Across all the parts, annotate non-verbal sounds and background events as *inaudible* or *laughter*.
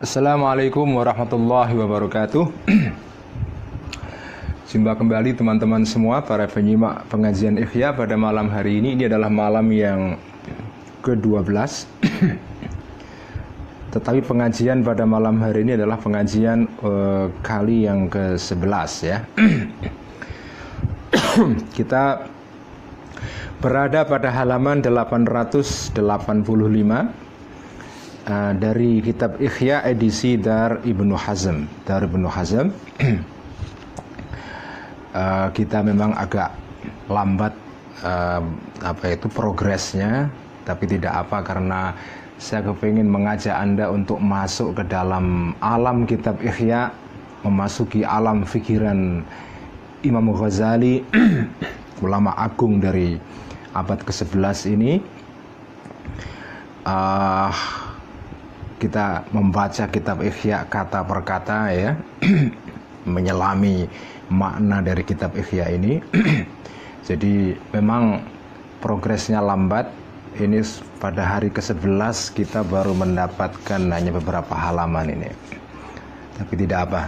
Assalamualaikum warahmatullahi wabarakatuh. *clears throat* Jumpa kembali teman-teman semua para penyimak pengajian Ikhya pada malam hari ini. Ini adalah malam yang ke-12 *clears throat* Tetapi pengajian pada malam hari ini adalah pengajian uh, kali yang ke-11 ya. *clears throat* Kita berada pada halaman 885 uh, dari kitab Ikhya edisi Dar Ibnu Hazm. Dar Ibnu Hazm uh, *clears throat* kita memang agak lambat uh, apa itu progresnya, tapi tidak apa karena saya kepingin mengajak Anda untuk masuk ke dalam alam kitab Ikhya, memasuki alam pikiran Imam Ghazali, *clears throat* ulama agung dari abad ke-11 ini. Uh, kita membaca kitab Ikhya kata per kata ya. *clears throat* Menyelami makna dari kitab Ikhya ini. *clears throat* Jadi memang progresnya lambat. Ini pada hari ke-11 kita baru mendapatkan hanya beberapa halaman ini. Tapi tidak apa.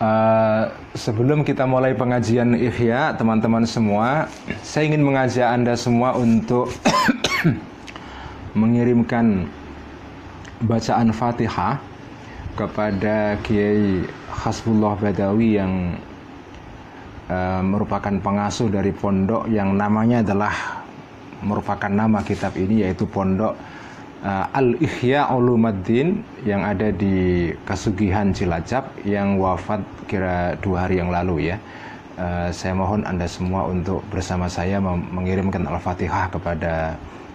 Uh, *clears throat* sebelum kita mulai pengajian Ikhya, teman-teman semua, saya ingin mengajak Anda semua untuk mengirimkan bacaan Fatihah kepada Kiai Hasbullah Badawi yang uh, merupakan pengasuh dari pondok yang namanya adalah merupakan nama kitab ini yaitu pondok uh, Al Ihya Ulumuddin yang ada di Kasugihan Cilacap yang wafat kira dua hari yang lalu ya. Uh, saya mohon anda semua untuk bersama saya mengirimkan Al-Fatihah kepada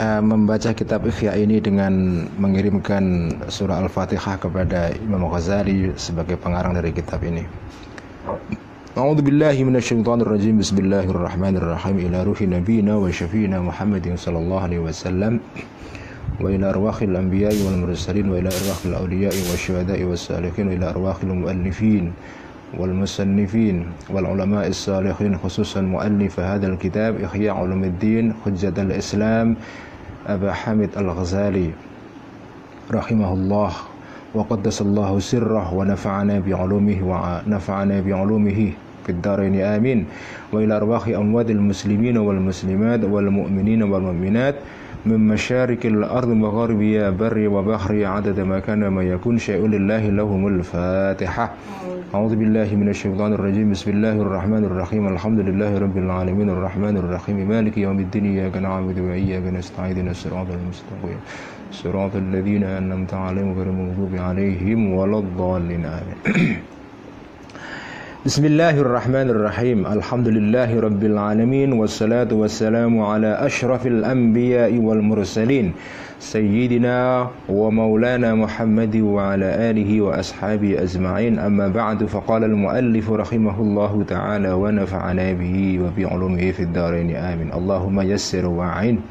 uh, membaca kitab Ikhya ini dengan mengirimkan surah Al-Fatihah kepada Imam Ghazali sebagai pengarang dari kitab ini. أعوذ بالله من الشيطان الرجيم بسم الله الرحمن الرحيم إلى روح نبينا وشفينا محمد صلى الله عليه وسلم وإلى أرواح الأنبياء والمرسلين وإلى أرواح الأولياء والشهداء والصالحين وإلى أرواح المؤلفين والمصنفين والعلماء الصالحين خصوصا مؤلف هذا الكتاب إحياء علوم الدين حجة الإسلام أبا حامد الغزالي رحمه الله. وقدس الله سره ونفعنا بعلومه ونفعنا بعلومه في الدارين. آمين. وإلى أرواح أموات المسلمين والمسلمات والمؤمنين والمؤمنات. من مشارق الأرض وغربها بر وبحر عدد ما كان ما يكون شيء لله لهم الفاتحة. أعوذ بالله من الشيطان الرجيم. بسم الله الرحمن الرحيم. الحمد لله رب العالمين. الرحمن الرحيم. مالك يوم الدين. إياك نعبد وإياك نستعين. الصراط المستقيم. صراط الذين أنعمت عليهم غير المغضوب عليهم ولا الضالين. آمين بسم الله الرحمن الرحيم الحمد لله رب العالمين والصلاة والسلام على أشرف الأنبياء والمرسلين سيدنا ومولانا محمد وعلى آله وأصحابه أجمعين أما بعد فقال المؤلف رحمه الله تعالى ونفعنا به وبعلومه في الدارين آمين اللهم يسر وعين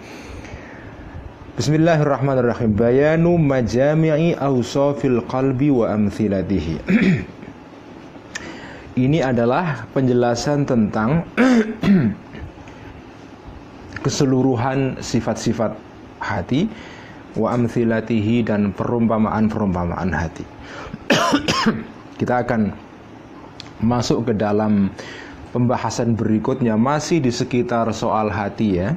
Bismillahirrahmanirrahim. Bayanu majami'i awsafil qalbi wa amthilatihi. *clears throat* Ini adalah penjelasan tentang *clears throat* keseluruhan sifat-sifat hati wa amthilatihi dan perumpamaan-perumpamaan hati. *clears throat* Kita akan masuk ke dalam pembahasan berikutnya. Masih di sekitar soal hati ya.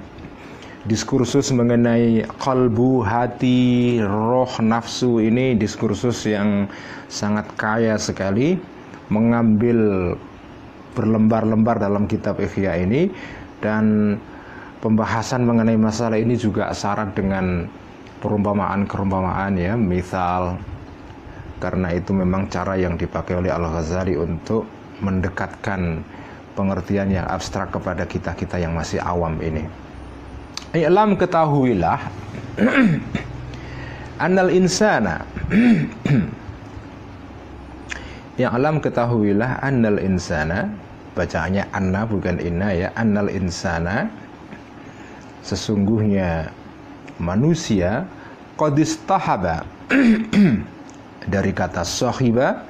Diskursus mengenai kalbu, hati, roh, nafsu ini diskursus yang sangat kaya sekali mengambil berlembar-lembar dalam kitab Ikhya ini dan pembahasan mengenai masalah ini juga syarat dengan perumpamaan-perumpamaan ya, misal karena itu memang cara yang dipakai oleh Al-Ghazali untuk mendekatkan pengertian yang abstrak kepada kita-kita yang masih awam ini. I'lam ketahuilah *clears throat* Annal insana *clears throat* Yang alam ketahuilah Annal insana bacaannya anna bukan inna ya annal insana sesungguhnya manusia qadistahaba *clears throat* dari kata sahiba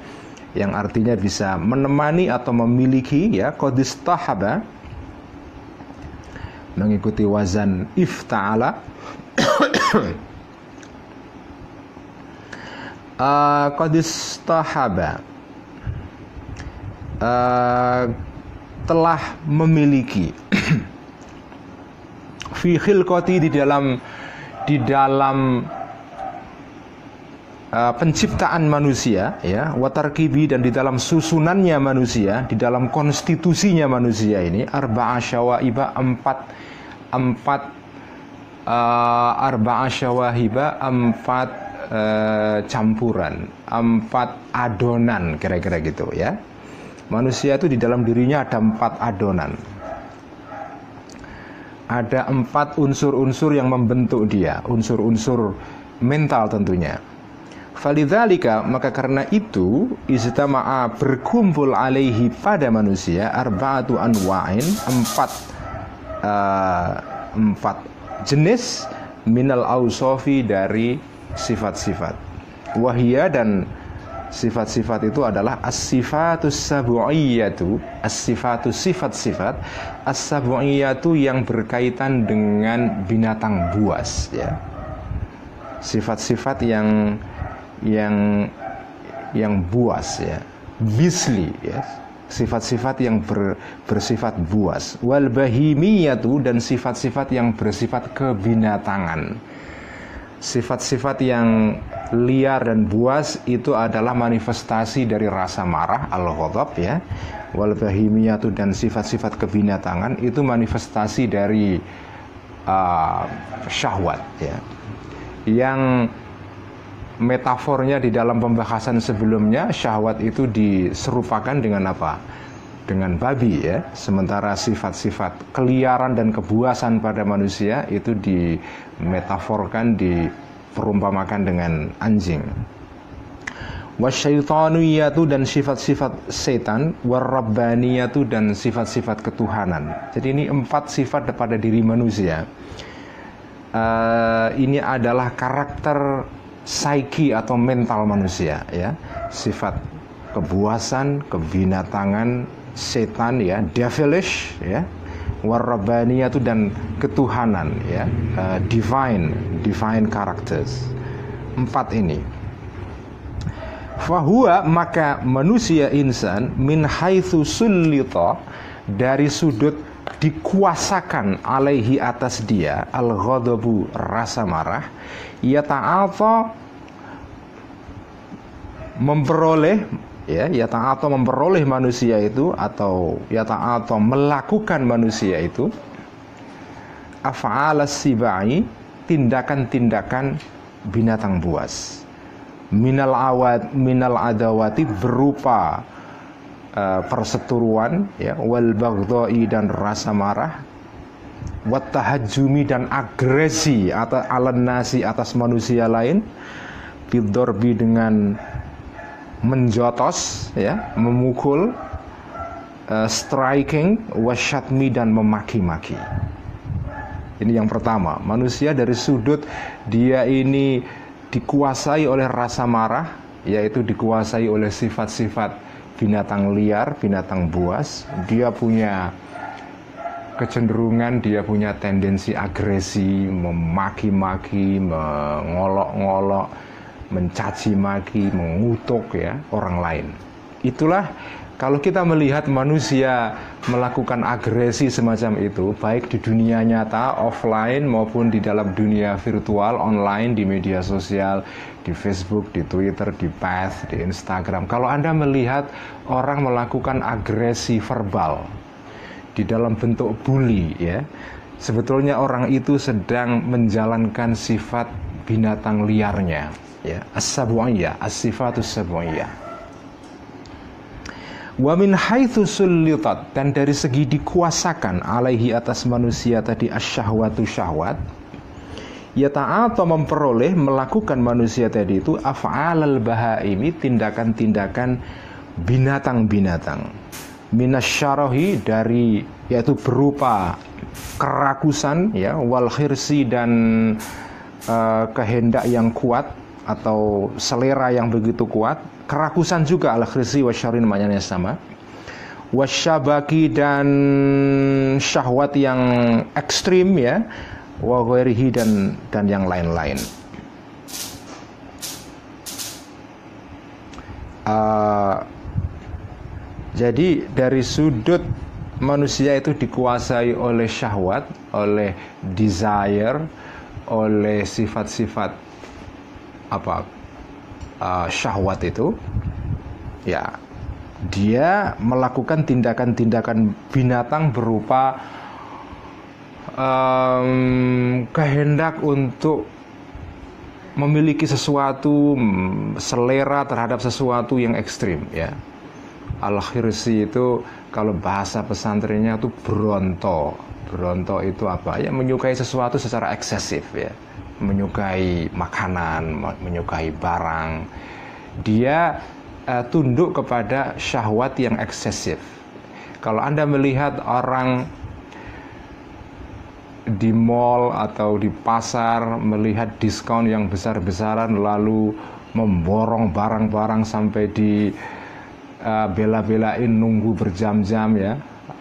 yang artinya bisa menemani atau memiliki ya qadistahaba mengikuti wazan ifta'ala. *clears throat* Uh, qadistahaba uh, telah memiliki *clears throat* fi khilqati di dalam di dalam uh, penciptaan manusia ya watarkibi dan di dalam susunannya manusia di dalam konstitusinya manusia ini arba'a syawaiba empat empat uh, arba'a syawahiba empat uh, campuran empat adonan kira-kira gitu ya manusia itu di dalam dirinya ada empat adonan ada empat unsur-unsur yang membentuk dia, unsur-unsur mental tentunya. Falidzalika maka karena itu istama'a berkumpul alaihi pada manusia arba'atu anwa'in empat uh, empat jenis minal ausofi dari sifat-sifat wahia dan sifat-sifat itu adalah as-sifatus sabu'iyatu as-sifatus sifat-sifat as-sabu'iyatu yang berkaitan dengan binatang buas ya. Sifat-sifat yang yang yang buas ya. Bisli ya. Sifat-sifat yang ber, bersifat buas. Wal bahimiyatu dan sifat-sifat yang bersifat kebinatangan sifat-sifat yang liar dan buas itu adalah manifestasi dari rasa marah al-ghadab ya. Wal bahimiyatu dan sifat-sifat kebinatangan itu manifestasi dari uh, syahwat ya. Yang metafornya di dalam pembahasan sebelumnya syahwat itu diserupakan dengan apa dengan babi ya. Sementara sifat-sifat keliaran dan kebuasan pada manusia itu dimetaforkan diperumpamakan dengan anjing. Wasyaitaniyatu dan sifat-sifat setan warabbaniyatu dan sifat-sifat ketuhanan. Jadi ini empat sifat pada diri manusia. Uh, ini adalah karakter psyche atau mental manusia ya. Sifat kebuasan kebinatangan setan ya devilish ya itu dan ketuhanan ya uh, divine divine characters. Empat ini. Fahuwa maka manusia insan min haitsu sullita dari sudut dikuasakan alaihi atas dia al ghadabu rasa marah ya ta'ata memperoleh ya ya atau memperoleh manusia itu atau ya atau melakukan manusia itu af'al sibai tindakan-tindakan binatang buas. Minal awad minal adawati berupa uh, perseteruan ya wal baghdai dan rasa marah wat tahajumi dan agresi atas alan nasi atas manusia lain bidorbi dengan menjotos ya memukul uh, striking wasyatmi dan memaki-maki. Ini yang pertama. Manusia dari sudut dia ini dikuasai oleh rasa marah yaitu dikuasai oleh sifat-sifat binatang liar binatang buas. Dia punya kecenderungan dia punya tendensi agresi memaki-maki mengolok-ngolok mencaci maki, mengutuk ya orang lain. Itulah kalau kita melihat manusia melakukan agresi semacam itu, baik di dunia nyata, offline maupun di dalam dunia virtual, online, di media sosial, di Facebook, di Twitter, di Path, di Instagram. Kalau Anda melihat orang melakukan agresi verbal di dalam bentuk bully, ya, sebetulnya orang itu sedang menjalankan sifat binatang liarnya ya. As-sab'iyah as-sifatus sab'iyah wa min haitsu sullitat dan dari segi dikuasakan alaihi atas manusia tadi asyahwatu syahwat ya ta'ata memperoleh melakukan manusia tadi itu af'alal bahaimi tindakan-tindakan binatang-binatang. Minasyarahi dari yaitu berupa kerakusan ya wal khirsi dan uh, kehendak yang kuat atau selera yang begitu kuat kerakusan juga al khirsi wasyarin maknanya sama. Wasyabaki dan syahwat yang ekstrim ya. Wa dan dan yang lain-lain. Uh, jadi dari sudut manusia itu dikuasai oleh syahwat, oleh desire, oleh sifat-sifat apa uh, syahwat itu, ya dia melakukan tindakan-tindakan binatang berupa um, kehendak untuk memiliki sesuatu selera terhadap sesuatu yang ekstrim ya Al-Khirsi itu kalau bahasa pesantrennya itu bronto. Bronto itu apa? Ya menyukai sesuatu secara eksesif ya. Menyukai makanan, menyukai barang. Dia uh, tunduk kepada syahwat yang eksesif. Kalau Anda melihat orang di mall atau di pasar melihat diskon yang besar-besaran lalu memborong barang-barang sampai di uh, bela-belain nunggu berjam-jam ya.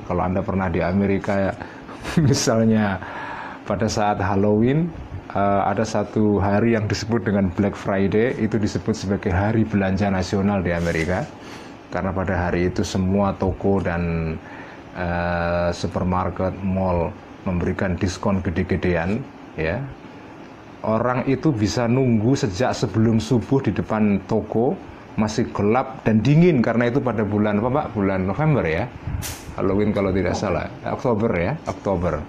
Kalau Anda pernah di Amerika ya, *laughs* misalnya pada saat Halloween uh, ada satu hari yang disebut dengan Black Friday itu disebut sebagai hari belanja nasional di Amerika karena pada hari itu semua toko dan uh, supermarket, mall memberikan diskon gede-gedean ya. Orang itu bisa nunggu sejak sebelum subuh di depan toko masih gelap dan dingin karena itu pada bulan apa Pak? Bulan November ya. Halloween kalau tidak salah. Oktober ya, Oktober.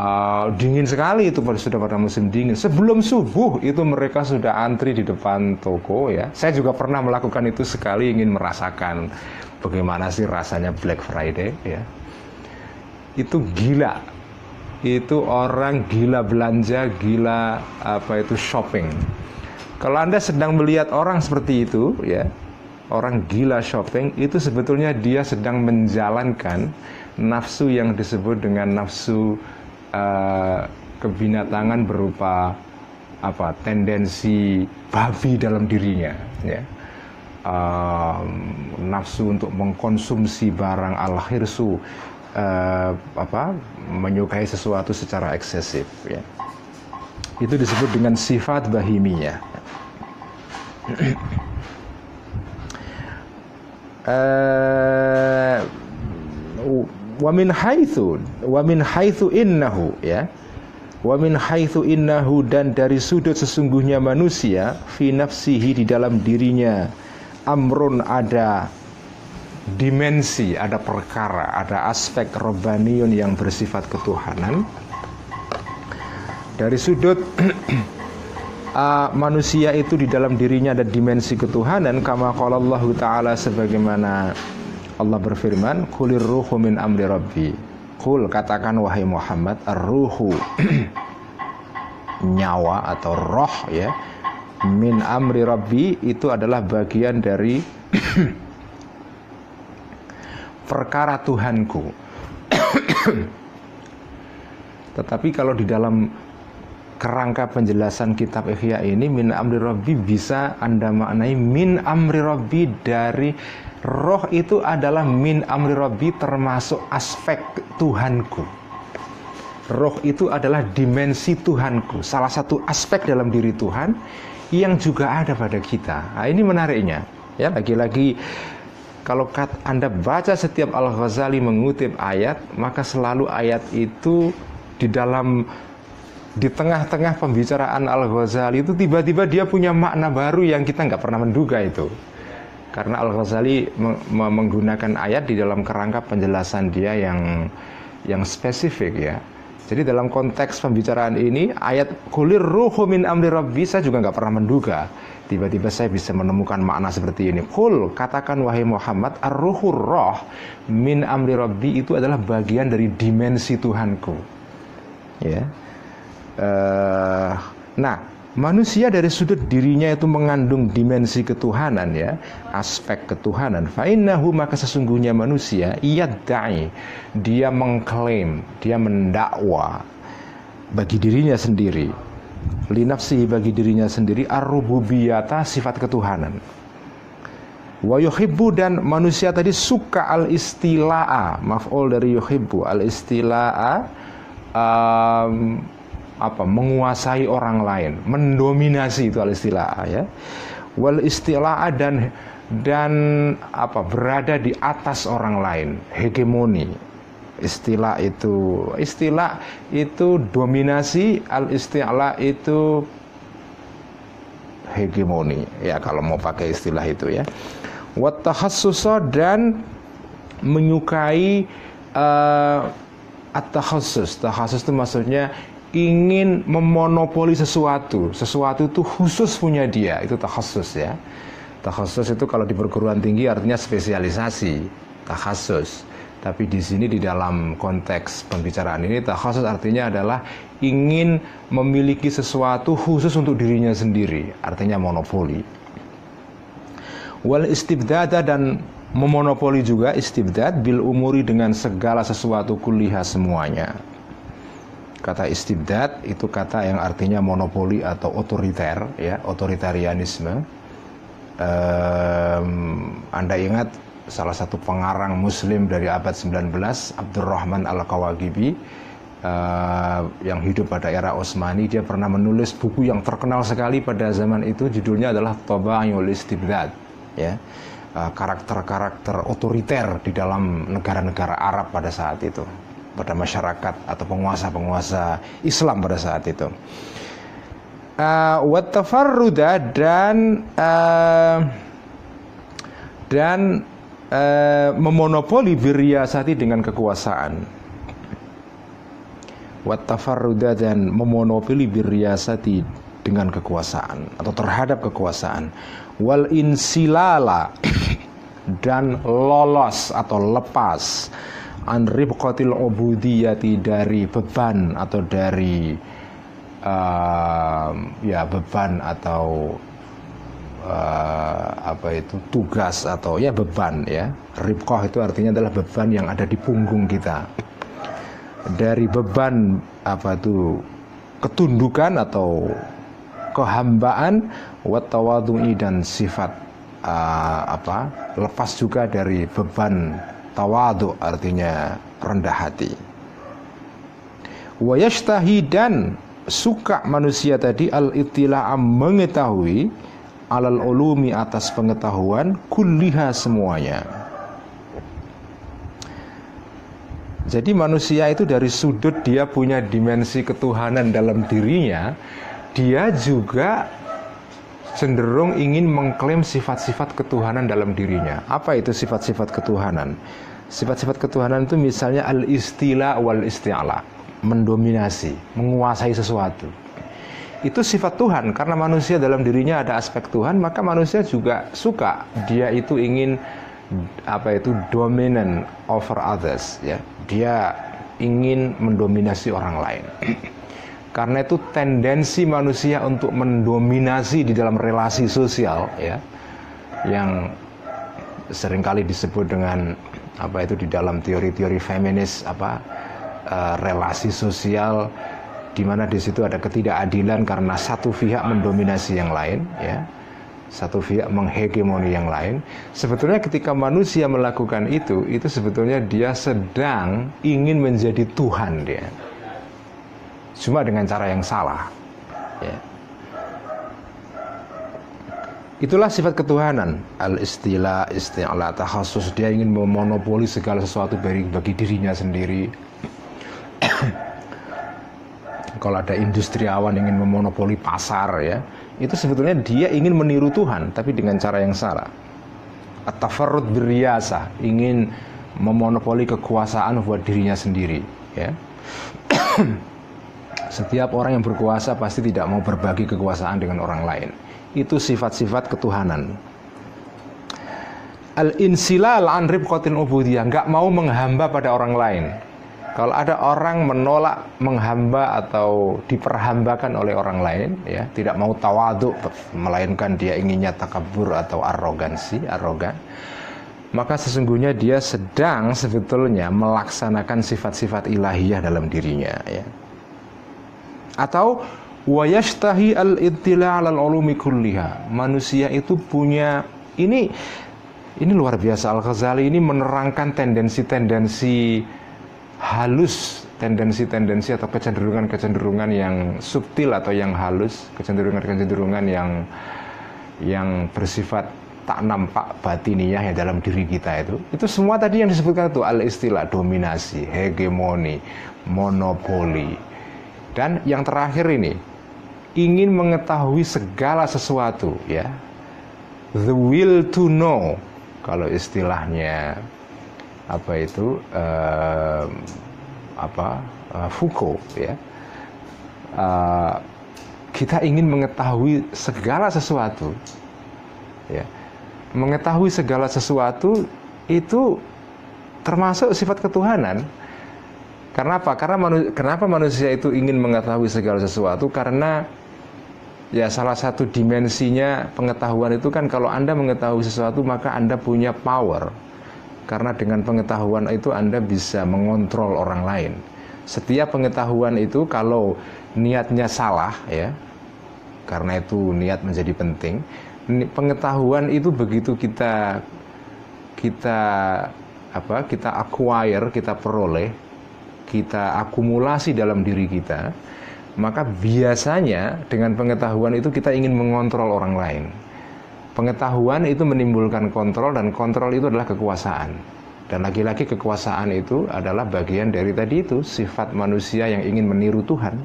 Uh, dingin sekali itu pada sudah pada musim dingin. Sebelum subuh itu mereka sudah antri di depan toko ya. Saya juga pernah melakukan itu sekali ingin merasakan bagaimana sih rasanya Black Friday ya. Itu gila. Itu orang gila belanja, gila apa itu shopping kalau Anda sedang melihat orang seperti itu, ya, orang gila shopping, itu sebetulnya dia sedang menjalankan nafsu yang disebut dengan nafsu uh, kebinatangan berupa apa tendensi babi dalam dirinya, ya. Uh, nafsu untuk mengkonsumsi barang al hirsu uh, apa menyukai sesuatu secara eksesif ya itu disebut dengan sifat bahimiyah uh, wa min haitsu wa min haitsu innahu ya wa min haitsu innahu dan dari sudut sesungguhnya manusia fi nafsihi di dalam dirinya amrun ada dimensi, ada perkara, ada aspek robaniun yang bersifat ketuhanan. Dari sudut *clears throat* uh, manusia itu di dalam dirinya ada dimensi ketuhanan kama qala Allah taala sebagaimana Allah berfirman kulir ruhu min amri rabbi. Kul katakan wahai Muhammad ar-ruhu *clears throat* nyawa atau roh ya min amri rabbi itu adalah bagian dari *clears throat* perkara Tuhanku. *clears throat* Tetapi kalau di dalam kerangka penjelasan kitab Ihya ini min amri rabbi bisa Anda maknai min amri rabbi dari roh itu adalah min amri rabbi termasuk aspek Tuhanku. Roh itu adalah dimensi Tuhanku, salah satu aspek dalam diri Tuhan yang juga ada pada kita. Nah, ini menariknya. Ya, lagi-lagi kalau Anda baca setiap Al-Ghazali mengutip ayat, maka selalu ayat itu di dalam di tengah-tengah pembicaraan Al Ghazali itu tiba-tiba dia punya makna baru yang kita nggak pernah menduga itu. Karena Al Ghazali menggunakan ayat di dalam kerangka penjelasan dia yang yang spesifik ya. Jadi dalam konteks pembicaraan ini ayat kulir ruhu min amri rabbi saya juga nggak pernah menduga. Tiba-tiba saya bisa menemukan makna seperti ini. Kul katakan wahai Muhammad ar-ruhur roh min amri rabbi itu adalah bagian dari dimensi Tuhanku. Ya Uh, nah, manusia dari sudut dirinya itu mengandung dimensi ketuhanan ya aspek ketuhanan. Fainahu maka sesungguhnya manusia ia dai dia mengklaim dia mendakwa bagi dirinya sendiri. Linafsihi bagi dirinya sendiri ar-rububiyata sifat ketuhanan. Wa yuhibbu dan manusia tadi suka al istila'a maf'ul dari yuhibbu al istila'a um, apa menguasai orang lain, mendominasi itu al istilah ya. Wal istilah dan dan apa berada di atas orang lain, hegemoni. Istilah itu istilah itu dominasi, al istilah itu hegemoni ya kalau mau pakai istilah itu ya. Wat dan menyukai uh, at-takhassus. Takhassus itu maksudnya ingin memonopoli sesuatu, sesuatu itu khusus punya dia, itu takhasus ya. Takhasus itu kalau di perguruan tinggi artinya spesialisasi, takhasus. Tapi di sini di dalam konteks pembicaraan ini takhasus artinya adalah ingin memiliki sesuatu khusus untuk dirinya sendiri, artinya monopoli. Wal istibdada dan memonopoli juga istibdad bil umuri dengan segala sesuatu kuliah semuanya Kata istibdad itu kata yang artinya monopoli atau otoriter, ya, otoritarianisme. Um, anda ingat salah satu pengarang Muslim dari abad 19, Abdurrahman Al-Kawagibi, uh, yang hidup pada era Utsmani, dia pernah menulis buku yang terkenal sekali pada zaman itu, judulnya adalah Taba'yul Istibdad, ya karakter-karakter uh, otoriter di dalam negara-negara Arab pada saat itu pada masyarakat atau penguasa-penguasa Islam pada saat itu. Uh, dan uh, dan uh, memonopoli biriasati dengan kekuasaan. Wattafarruda dan memonopoli biriasati dengan kekuasaan atau terhadap kekuasaan. Wal insilala dan lolos atau lepas an ribqatil ubudiyati dari beban atau dari uh, ya beban atau uh, apa itu tugas atau ya beban ya. Ribqah itu artinya adalah beban yang ada di punggung kita. Dari beban apa itu ketundukan atau kehambaan watawadui dan sifat uh, apa lepas juga dari beban tawadu artinya rendah hati. Wayashtahi dan suka manusia tadi al ittila'am mengetahui alal ulumi atas pengetahuan kulliha semuanya. Jadi manusia itu dari sudut dia punya dimensi ketuhanan dalam dirinya dia juga cenderung ingin mengklaim sifat-sifat ketuhanan dalam dirinya. Apa itu sifat-sifat ketuhanan? Sifat-sifat ketuhanan itu misalnya al-istila wal isti'ala, mendominasi, menguasai sesuatu. Itu sifat Tuhan karena manusia dalam dirinya ada aspek Tuhan, maka manusia juga suka dia itu ingin apa itu dominant over others ya. Dia ingin mendominasi orang lain. Karena itu tendensi manusia untuk mendominasi di dalam relasi sosial ya yang sering kali disebut dengan apa itu di dalam teori-teori feminis apa uh, relasi sosial di mana di situ ada ketidakadilan karena satu pihak mendominasi yang lain ya satu pihak menghegemoni yang lain. Sebetulnya ketika manusia melakukan itu itu sebetulnya dia sedang ingin menjadi Tuhan dia cuma dengan cara yang salah. Ya. Itulah sifat ketuhanan. Al-istila, isti'ala, tahasus Dia ingin memonopoli segala sesuatu bagi, bagi dirinya sendiri. *clears throat* Kalau ada industriawan ingin memonopoli pasar ya Itu sebetulnya dia ingin meniru Tuhan Tapi dengan cara yang salah. At-tafarrud beriasa Ingin memonopoli kekuasaan buat dirinya sendiri ya *clears throat* Setiap orang yang berkuasa pasti tidak mau berbagi kekuasaan dengan orang lain. Itu sifat-sifat ketuhanan. Al-insilal an ribqatin ubudiyah, nggak mau menghamba pada orang lain. kalau ada orang menolak menghamba atau diperhambakan oleh orang lain ya tidak mau tawadu melainkan dia inginnya takabur atau arogansi arogan maka sesungguhnya dia sedang sebetulnya melaksanakan sifat-sifat ilahiyah dalam dirinya ya atau wayashtahi al ittila al ulumi kulliha manusia itu punya ini ini luar biasa Al Ghazali ini menerangkan tendensi-tendensi halus tendensi-tendensi atau kecenderungan-kecenderungan yang subtil atau yang halus, kecenderungan-kecenderungan yang yang bersifat tak nampak batiniah ya dalam diri kita itu. Itu semua tadi yang disebutkan itu al istilah dominasi, hegemoni, monopoli. Dan yang terakhir ini. Ingin mengetahui segala sesuatu ya. The will to know kalau istilahnya apa itu uh, apa uh, Foucault ya. Uh, kita ingin mengetahui segala sesuatu ya. Mengetahui segala sesuatu itu termasuk sifat ketuhanan karena apa karena manu, kenapa manusia itu ingin mengetahui segala sesuatu karena ya salah satu dimensinya pengetahuan itu kan kalau anda mengetahui sesuatu maka anda punya power karena dengan pengetahuan itu Anda bisa mengontrol orang lain. Setiap pengetahuan itu kalau niatnya salah ya, karena itu niat menjadi penting. Pengetahuan itu begitu kita kita apa? Kita acquire, kita peroleh, kita akumulasi dalam diri kita, maka biasanya dengan pengetahuan itu kita ingin mengontrol orang lain. Pengetahuan itu menimbulkan kontrol dan kontrol itu adalah kekuasaan. Dan lagi-lagi kekuasaan itu adalah bagian dari tadi itu sifat manusia yang ingin meniru Tuhan.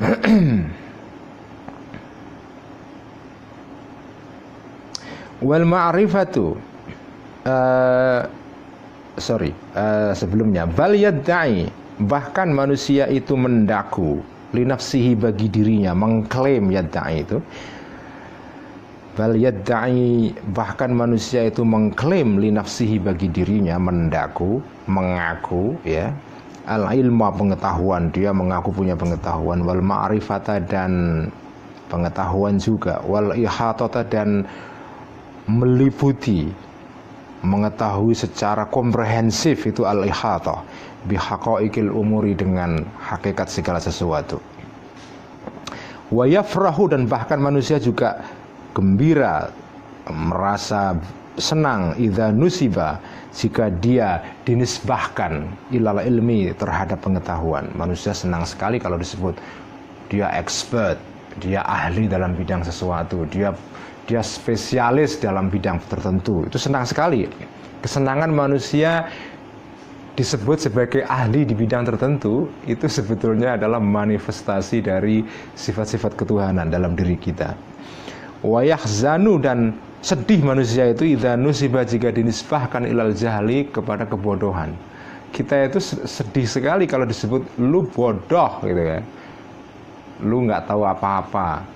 *clears throat* Wal ma'rifatu uh, sorry uh, sebelumnya. Bal bahkan manusia itu mendaku linafsihi bagi dirinya mengklaim yadda'i itu. Bal bahkan manusia itu mengklaim linafsihi bagi dirinya mendaku, mengaku ya. Al ilmu pengetahuan dia mengaku punya pengetahuan. Wal ma'rifata dan pengetahuan juga. Wal ihatata dan meliputi mengetahui secara komprehensif itu al ihata bihaqaiqil umuri dengan hakikat segala sesuatu wa yafrahu dan bahkan manusia juga gembira, merasa senang idza nusiba jika dia dinisbahkan ilal ilmi terhadap pengetahuan. Manusia senang sekali kalau disebut dia expert, dia ahli dalam bidang sesuatu, dia dia spesialis dalam bidang tertentu. Itu senang sekali. Kesenangan manusia disebut sebagai ahli di bidang tertentu itu sebetulnya adalah manifestasi dari sifat-sifat ketuhanan dalam diri kita wayah zanu dan sedih manusia itu idza nusiba jika dinisbahkan ilal jahli kepada kebodohan. Kita itu sedih sekali kalau disebut lu bodoh gitu kan. Lu nggak tahu apa-apa.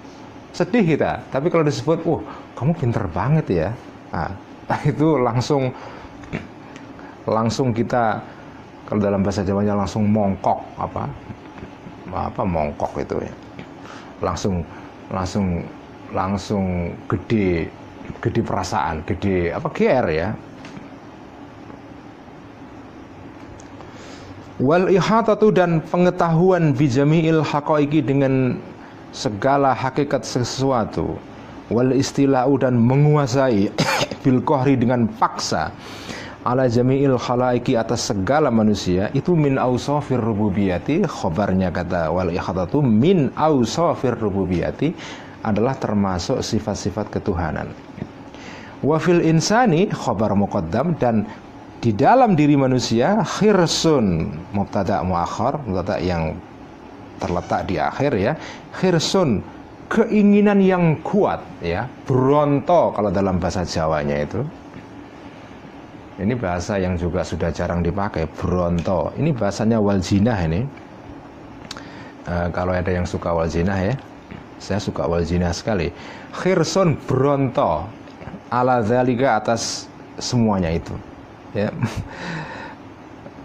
Sedih kita. Tapi kalau disebut, "Uh, kamu pinter banget ya." Nah, *laughs* itu langsung langsung kita kalau dalam bahasa Jawanya langsung mongkok apa apa mongkok itu ya langsung langsung langsung gede gede perasaan, gede apa GR ya. Wal ihatatu dan pengetahuan bijamiil haqaiqi dengan segala hakikat sesuatu. Wal istilau dan menguasai *coughs* bil kohri dengan paksa ala jami'il khalaiki atas segala manusia itu min ausafir rububiyati khobarnya kata wal ihatatu min ausafir rububiyati adalah termasuk sifat-sifat ketuhanan. Wafil insani khobar muqaddam dan di dalam diri manusia khirsun mubtada muakhar mubtada yang terletak di akhir ya. Khirsun keinginan yang kuat ya. Bronto kalau dalam bahasa Jawanya itu. Ini bahasa yang juga sudah jarang dipakai bronto. Ini bahasanya waljinah ini. E, kalau ada yang suka waljinah ya. Saya suka wal zina sekali. Khirson bronto. Ala zalika atas semuanya itu. Ya. *laughs*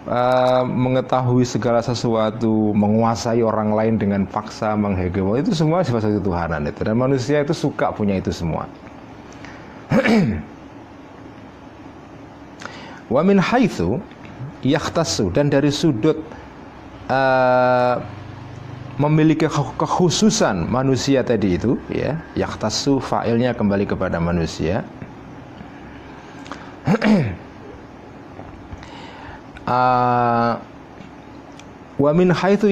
uh, mengetahui segala sesuatu, menguasai orang lain dengan paksa, menghegemoni itu semua sifat Tuhanan itu. Dan manusia itu suka punya itu semua. *clears throat* Wa min haitsu yakhtassu dan dari sudut uh, memiliki kekhususan manusia tadi itu ya yakhtassu fa'ilnya kembali kepada manusia *clears throat* uh, Wa min haitsu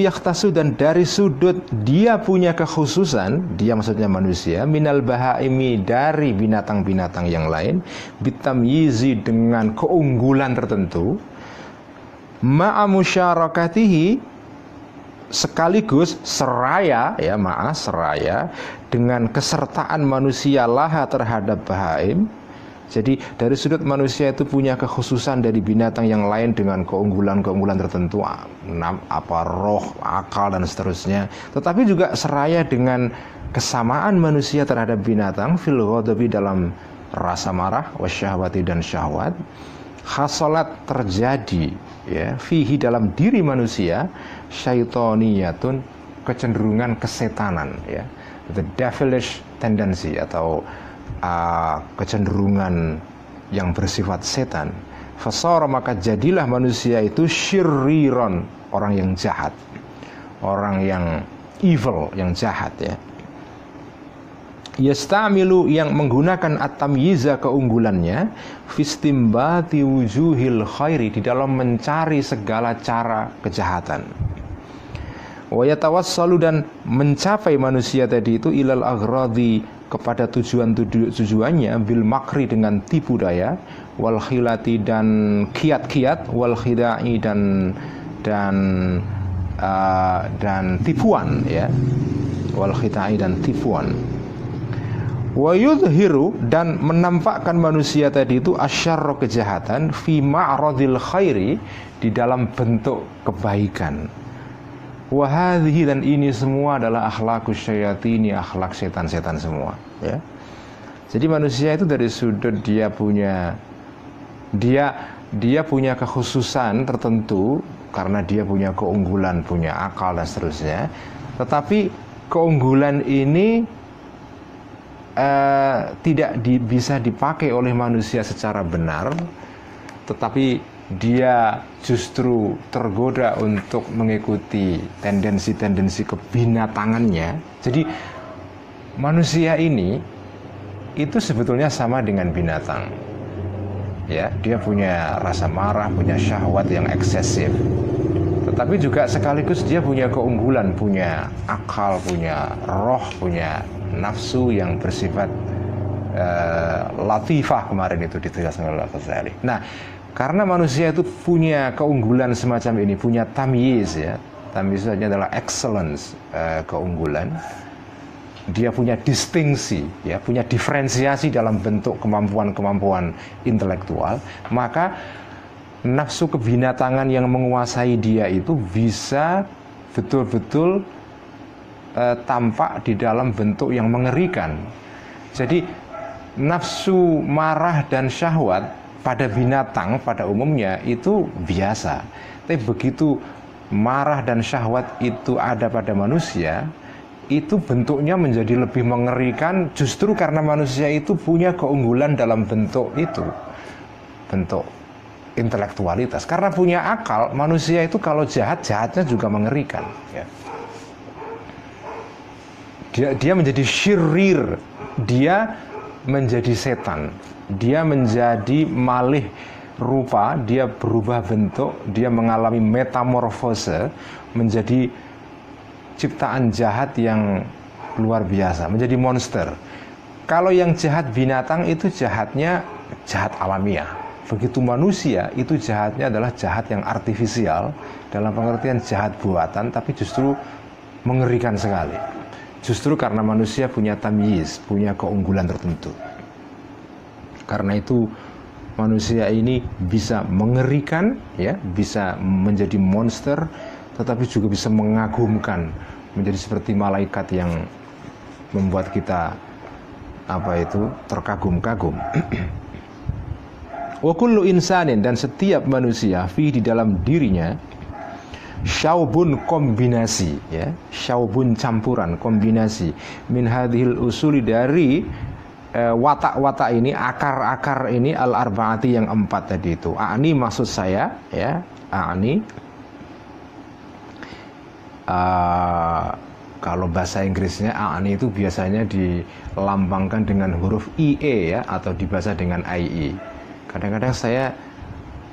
dan dari sudut dia punya kekhususan, dia maksudnya manusia, minal bahaimi dari binatang-binatang yang lain, bitamyizi dengan keunggulan tertentu, ma'a musyarakatihi sekaligus seraya ya maaf seraya dengan kesertaan manusia laha terhadap bahaim jadi dari sudut manusia itu punya kekhususan dari binatang yang lain dengan keunggulan-keunggulan tertentu, apa roh, akal dan seterusnya. Tetapi juga seraya dengan kesamaan manusia terhadap binatang fil ghadabi dalam rasa marah, wasyahwati dan syahwat. Hasolat terjadi ya fihi dalam diri manusia syaitoniyatun kecenderungan kesetanan ya the devilish tendency atau kecenderungan yang bersifat setan. Fasara maka jadilah manusia itu syiriron orang yang jahat. Orang yang evil yang jahat ya. Yastamilu yang menggunakan at-tamyiza keunggulannya fistimbati wujuhil khairi di dalam mencari segala cara kejahatan. Wa yatawassalu dan mencapai manusia tadi itu ilal aghradi kepada tujuan tujuannya bil makri dengan tipu daya wal khilati dan kiat-kiat wal khidai dan dan uh, dan tipuan ya. Wal khidai dan tipuan. Wa yudhiru dan menampakkan manusia tadi itu asyarro kejahatan fi ma'radil khairi di dalam bentuk kebaikan Wahadhi dan ini semua adalah akhlakus syayatini, akhlak setan-setan semua. Ya. Jadi manusia itu dari sudut dia punya dia dia punya kekhususan tertentu karena dia punya keunggulan, punya akal dan seterusnya. Tetapi keunggulan ini uh, tidak di, bisa dipakai oleh manusia secara benar, tetapi dia justru tergoda untuk mengikuti tendensi-tendensi kebinatangannya. Jadi manusia ini itu sebetulnya sama dengan binatang. Ya, dia punya rasa marah, punya syahwat yang eksesif. Tetapi juga sekaligus dia punya keunggulan, punya akal, punya roh, punya nafsu yang bersifat uh, latifah kemarin itu ditegaskan oleh Al-Ghazali. Nah, karena manusia itu punya keunggulan semacam ini, punya tamyiz ya. Tamyiz adalah excellence, uh, keunggulan. Dia punya distingsi, ya, punya diferensiasi dalam bentuk kemampuan-kemampuan intelektual, maka nafsu kebinatangan yang menguasai dia itu bisa betul-betul uh, tampak di dalam bentuk yang mengerikan. Jadi nafsu marah dan syahwat pada binatang pada umumnya itu biasa. Tapi begitu marah dan syahwat itu ada pada manusia, itu bentuknya menjadi lebih mengerikan justru karena manusia itu punya keunggulan dalam bentuk itu. Bentuk intelektualitas. Karena punya akal, manusia itu kalau jahat, jahatnya juga mengerikan. Ya. Dia, dia menjadi syirir, dia menjadi setan dia menjadi malih rupa, dia berubah bentuk, dia mengalami metamorfose menjadi ciptaan jahat yang luar biasa, menjadi monster. Kalau yang jahat binatang itu jahatnya jahat alamiah. Begitu manusia itu jahatnya adalah jahat yang artifisial dalam pengertian jahat buatan tapi justru mengerikan sekali. Justru karena manusia punya tamyiz, punya keunggulan tertentu. Karena itu manusia ini bisa mengerikan ya, bisa menjadi monster tetapi juga bisa mengagumkan, menjadi seperti malaikat yang membuat kita apa itu terkagum-kagum. *clears throat* wa kullu insanin dan setiap manusia fi di dalam dirinya syaubun kombinasi ya syaubun campuran kombinasi min hadhil usuli dari eh, watak-watak ini akar-akar ini al arbaati yang empat tadi itu. Ani maksud saya ya ani. Uh, kalau bahasa Inggrisnya ani itu biasanya dilambangkan dengan huruf IE ya atau dibaca dengan IE kadang-kadang saya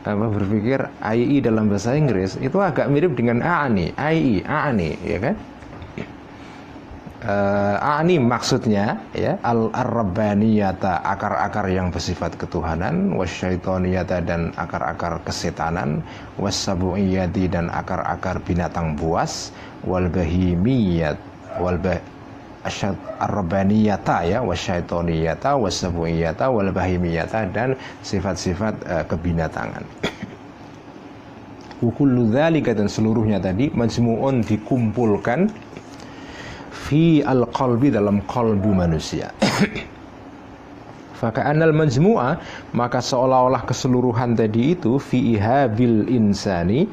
apa berpikir AI dalam bahasa Inggris itu agak mirip dengan AANI, AI, AANI, ya kan? Uh, AANI maksudnya ya al-rabbaniyata akar-akar yang bersifat ketuhanan, wasyaitoniyata dan akar-akar kesetanan, wasabuiyati dan akar-akar binatang buas, wal bahimiyat wal asyad arbaniyata ya wasyaitoniyata wasabuiyata wal bahimiyata dan sifat-sifat uh, kebinatangan. Wukullu dzalika dan seluruhnya tadi majmu'un dikumpulkan fi al-qalbi dalam qalbu manusia. *coughs* anal majmu'a maka seolah-olah keseluruhan tadi itu fi ihabil insani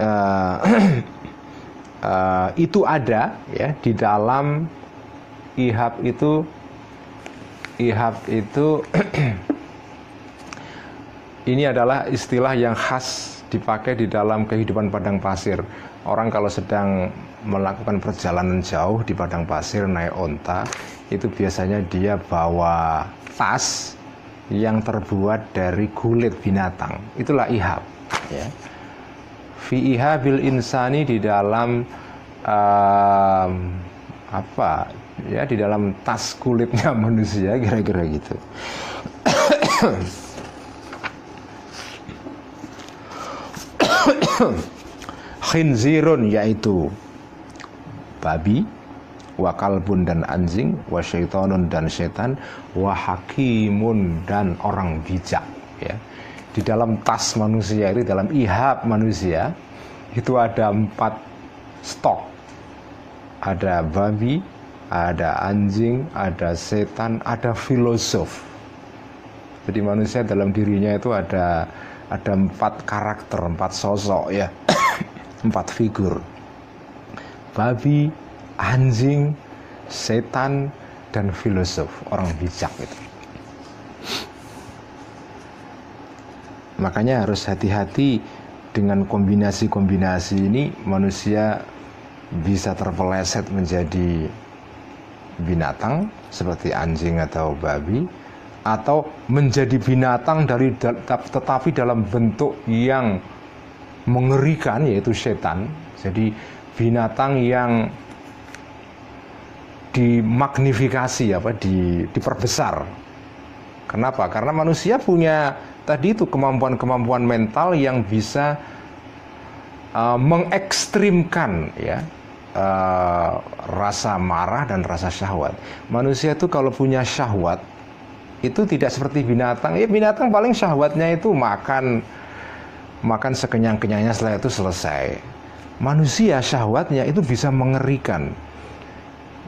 uh, *coughs* uh, itu ada ya di dalam ihab itu ihab itu *coughs* ini adalah istilah yang khas dipakai di dalam kehidupan padang pasir. Orang kalau sedang melakukan perjalanan jauh di padang pasir naik onta, itu biasanya dia bawa tas yang terbuat dari kulit binatang. Itulah ihab. Ya fi ihabil insani di dalam um, apa ya di dalam tas kulitnya *laughs* manusia kira-kira gitu *coughs* khinzirun yaitu babi wakalbun dan anjing wasyaitonun dan setan wahakimun dan orang bijak ya. Di dalam tas manusia itu dalam ihab manusia itu ada empat stok. Ada babi ada anjing ada setan ada filosof. Jadi manusia dalam dirinya itu ada ada empat karakter empat sosok ya. *coughs* Empat figur babi anjing setan dan filosof orang bijak itu Makanya harus hati-hati dengan kombinasi-kombinasi ini manusia bisa terpeleset menjadi binatang seperti anjing atau babi atau menjadi binatang dari tetapi dalam bentuk yang mengerikan yaitu setan. Jadi binatang yang dimagnifikasi apa di diperbesar. Kenapa? Karena manusia punya tadi itu kemampuan-kemampuan mental yang bisa uh, mengekstrimkan ya uh, rasa marah dan rasa syahwat. Manusia itu kalau punya syahwat itu tidak seperti binatang. Ya binatang paling syahwatnya itu makan makan sekenyang-kenyangnya setelah itu selesai. Manusia syahwatnya itu bisa mengerikan.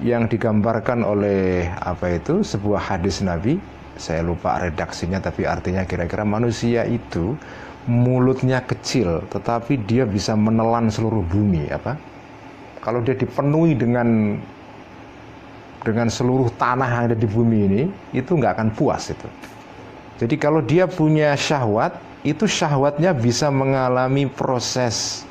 Yang digambarkan oleh apa itu? Sebuah hadis Nabi. Saya lupa redaksinya tapi artinya kira-kira manusia itu mulutnya kecil tetapi dia bisa menelan seluruh bumi apa? Kalau dia dipenuhi dengan dengan seluruh tanah yang ada di bumi ini itu nggak akan puas itu. Jadi kalau dia punya syahwat itu syahwatnya bisa mengalami proses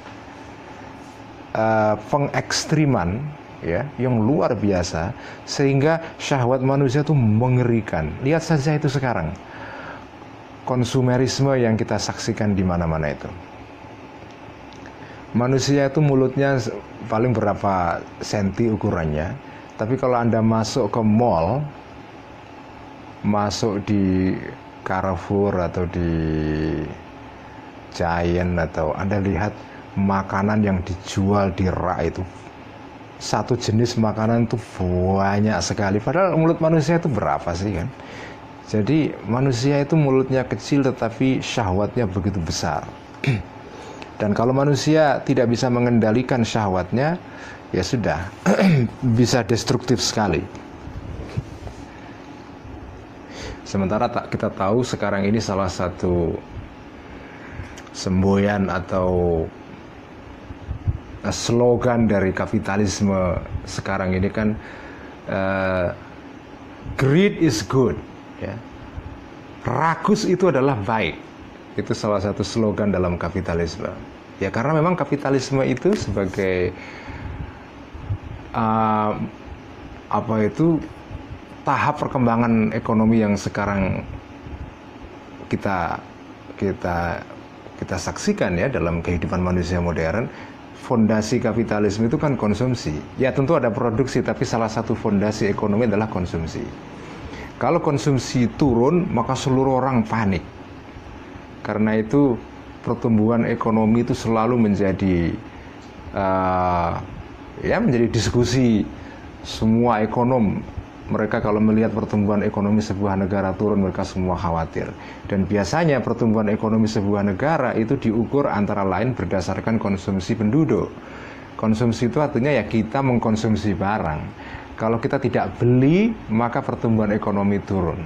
uh, pengekstriman ya yang luar biasa sehingga syahwat manusia itu mengerikan. Lihat saja itu sekarang. Konsumerisme yang kita saksikan di mana-mana itu. Manusia itu mulutnya paling berapa senti ukurannya, tapi kalau Anda masuk ke mall, masuk di Carrefour atau di Giant atau Anda lihat makanan yang dijual di rak itu. Satu jenis makanan itu banyak sekali. Padahal mulut manusia itu berapa sih kan? Jadi manusia itu mulutnya kecil tetapi syahwatnya begitu besar. *clears throat* Dan kalau manusia tidak bisa mengendalikan syahwatnya ya sudah *clears throat* bisa destruktif sekali. Sementara kita tahu sekarang ini salah satu semboyan atau slogan dari kapitalisme sekarang ini kan uh, greed is good ya. Rakus itu adalah baik. Itu salah satu slogan dalam kapitalisme. Ya karena memang kapitalisme itu sebagai uh, apa itu tahap perkembangan ekonomi yang sekarang kita kita kita saksikan ya dalam kehidupan manusia modern fondasi kapitalisme itu kan konsumsi. Ya tentu ada produksi, tapi salah satu fondasi ekonomi adalah konsumsi. Kalau konsumsi turun, maka seluruh orang panik. Karena itu pertumbuhan ekonomi itu selalu menjadi uh, ya menjadi diskusi semua ekonom mereka kalau melihat pertumbuhan ekonomi sebuah negara turun mereka semua khawatir. Dan biasanya pertumbuhan ekonomi sebuah negara itu diukur antara lain berdasarkan konsumsi penduduk. Konsumsi itu artinya ya kita mengkonsumsi barang. Kalau kita tidak beli maka pertumbuhan ekonomi turun.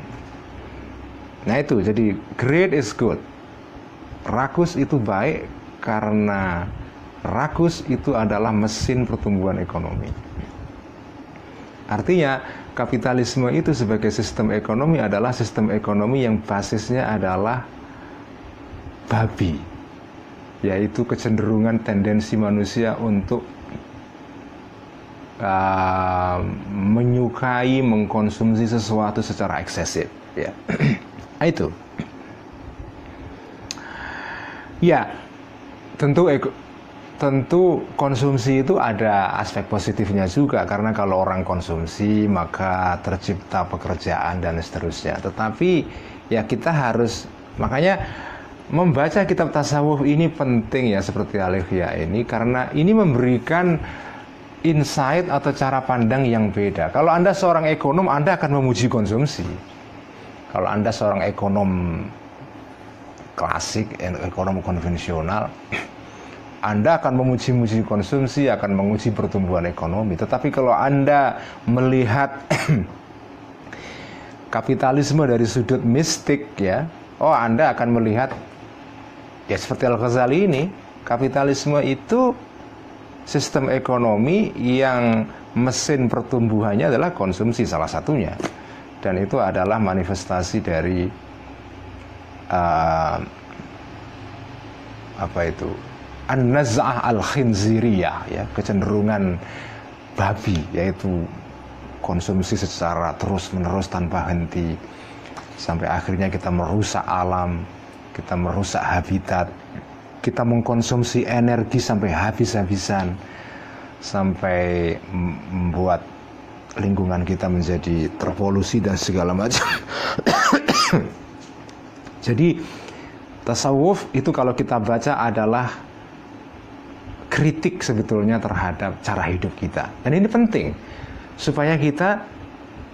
Nah itu. Jadi great is good. Rakus itu baik karena rakus itu adalah mesin pertumbuhan ekonomi artinya kapitalisme itu sebagai sistem ekonomi adalah sistem ekonomi yang basisnya adalah babi yaitu kecenderungan tendensi manusia untuk uh, menyukai mengkonsumsi sesuatu secara eksesif ya. *clears throat* Itu. Ya tentu tentu konsumsi itu ada aspek positifnya juga karena kalau orang konsumsi maka tercipta pekerjaan dan seterusnya. Tetapi ya kita harus makanya membaca kitab tasawuf ini penting ya seperti Alifia ini karena ini memberikan insight atau cara pandang yang beda. Kalau Anda seorang ekonom, Anda akan memuji konsumsi. Kalau Anda seorang ekonom klasik, ekonom konvensional, anda akan memuji-muji konsumsi, akan menguji pertumbuhan ekonomi. Tetapi kalau Anda melihat *clears throat* kapitalisme dari sudut mistik ya, oh Anda akan melihat ya seperti Al-Ghazali ini, kapitalisme itu sistem ekonomi yang mesin pertumbuhannya adalah konsumsi salah satunya. Dan itu adalah manifestasi dari uh, apa itu an-naz'ah al-khinziriyah ya, kecenderungan babi yaitu konsumsi secara terus-menerus tanpa henti sampai akhirnya kita merusak alam, kita merusak habitat, kita mengkonsumsi energi sampai habis-habisan sampai membuat lingkungan kita menjadi terpolusi dan segala macam. *coughs* Jadi tasawuf itu kalau kita baca adalah kritik sebetulnya terhadap cara hidup kita. Dan ini penting supaya kita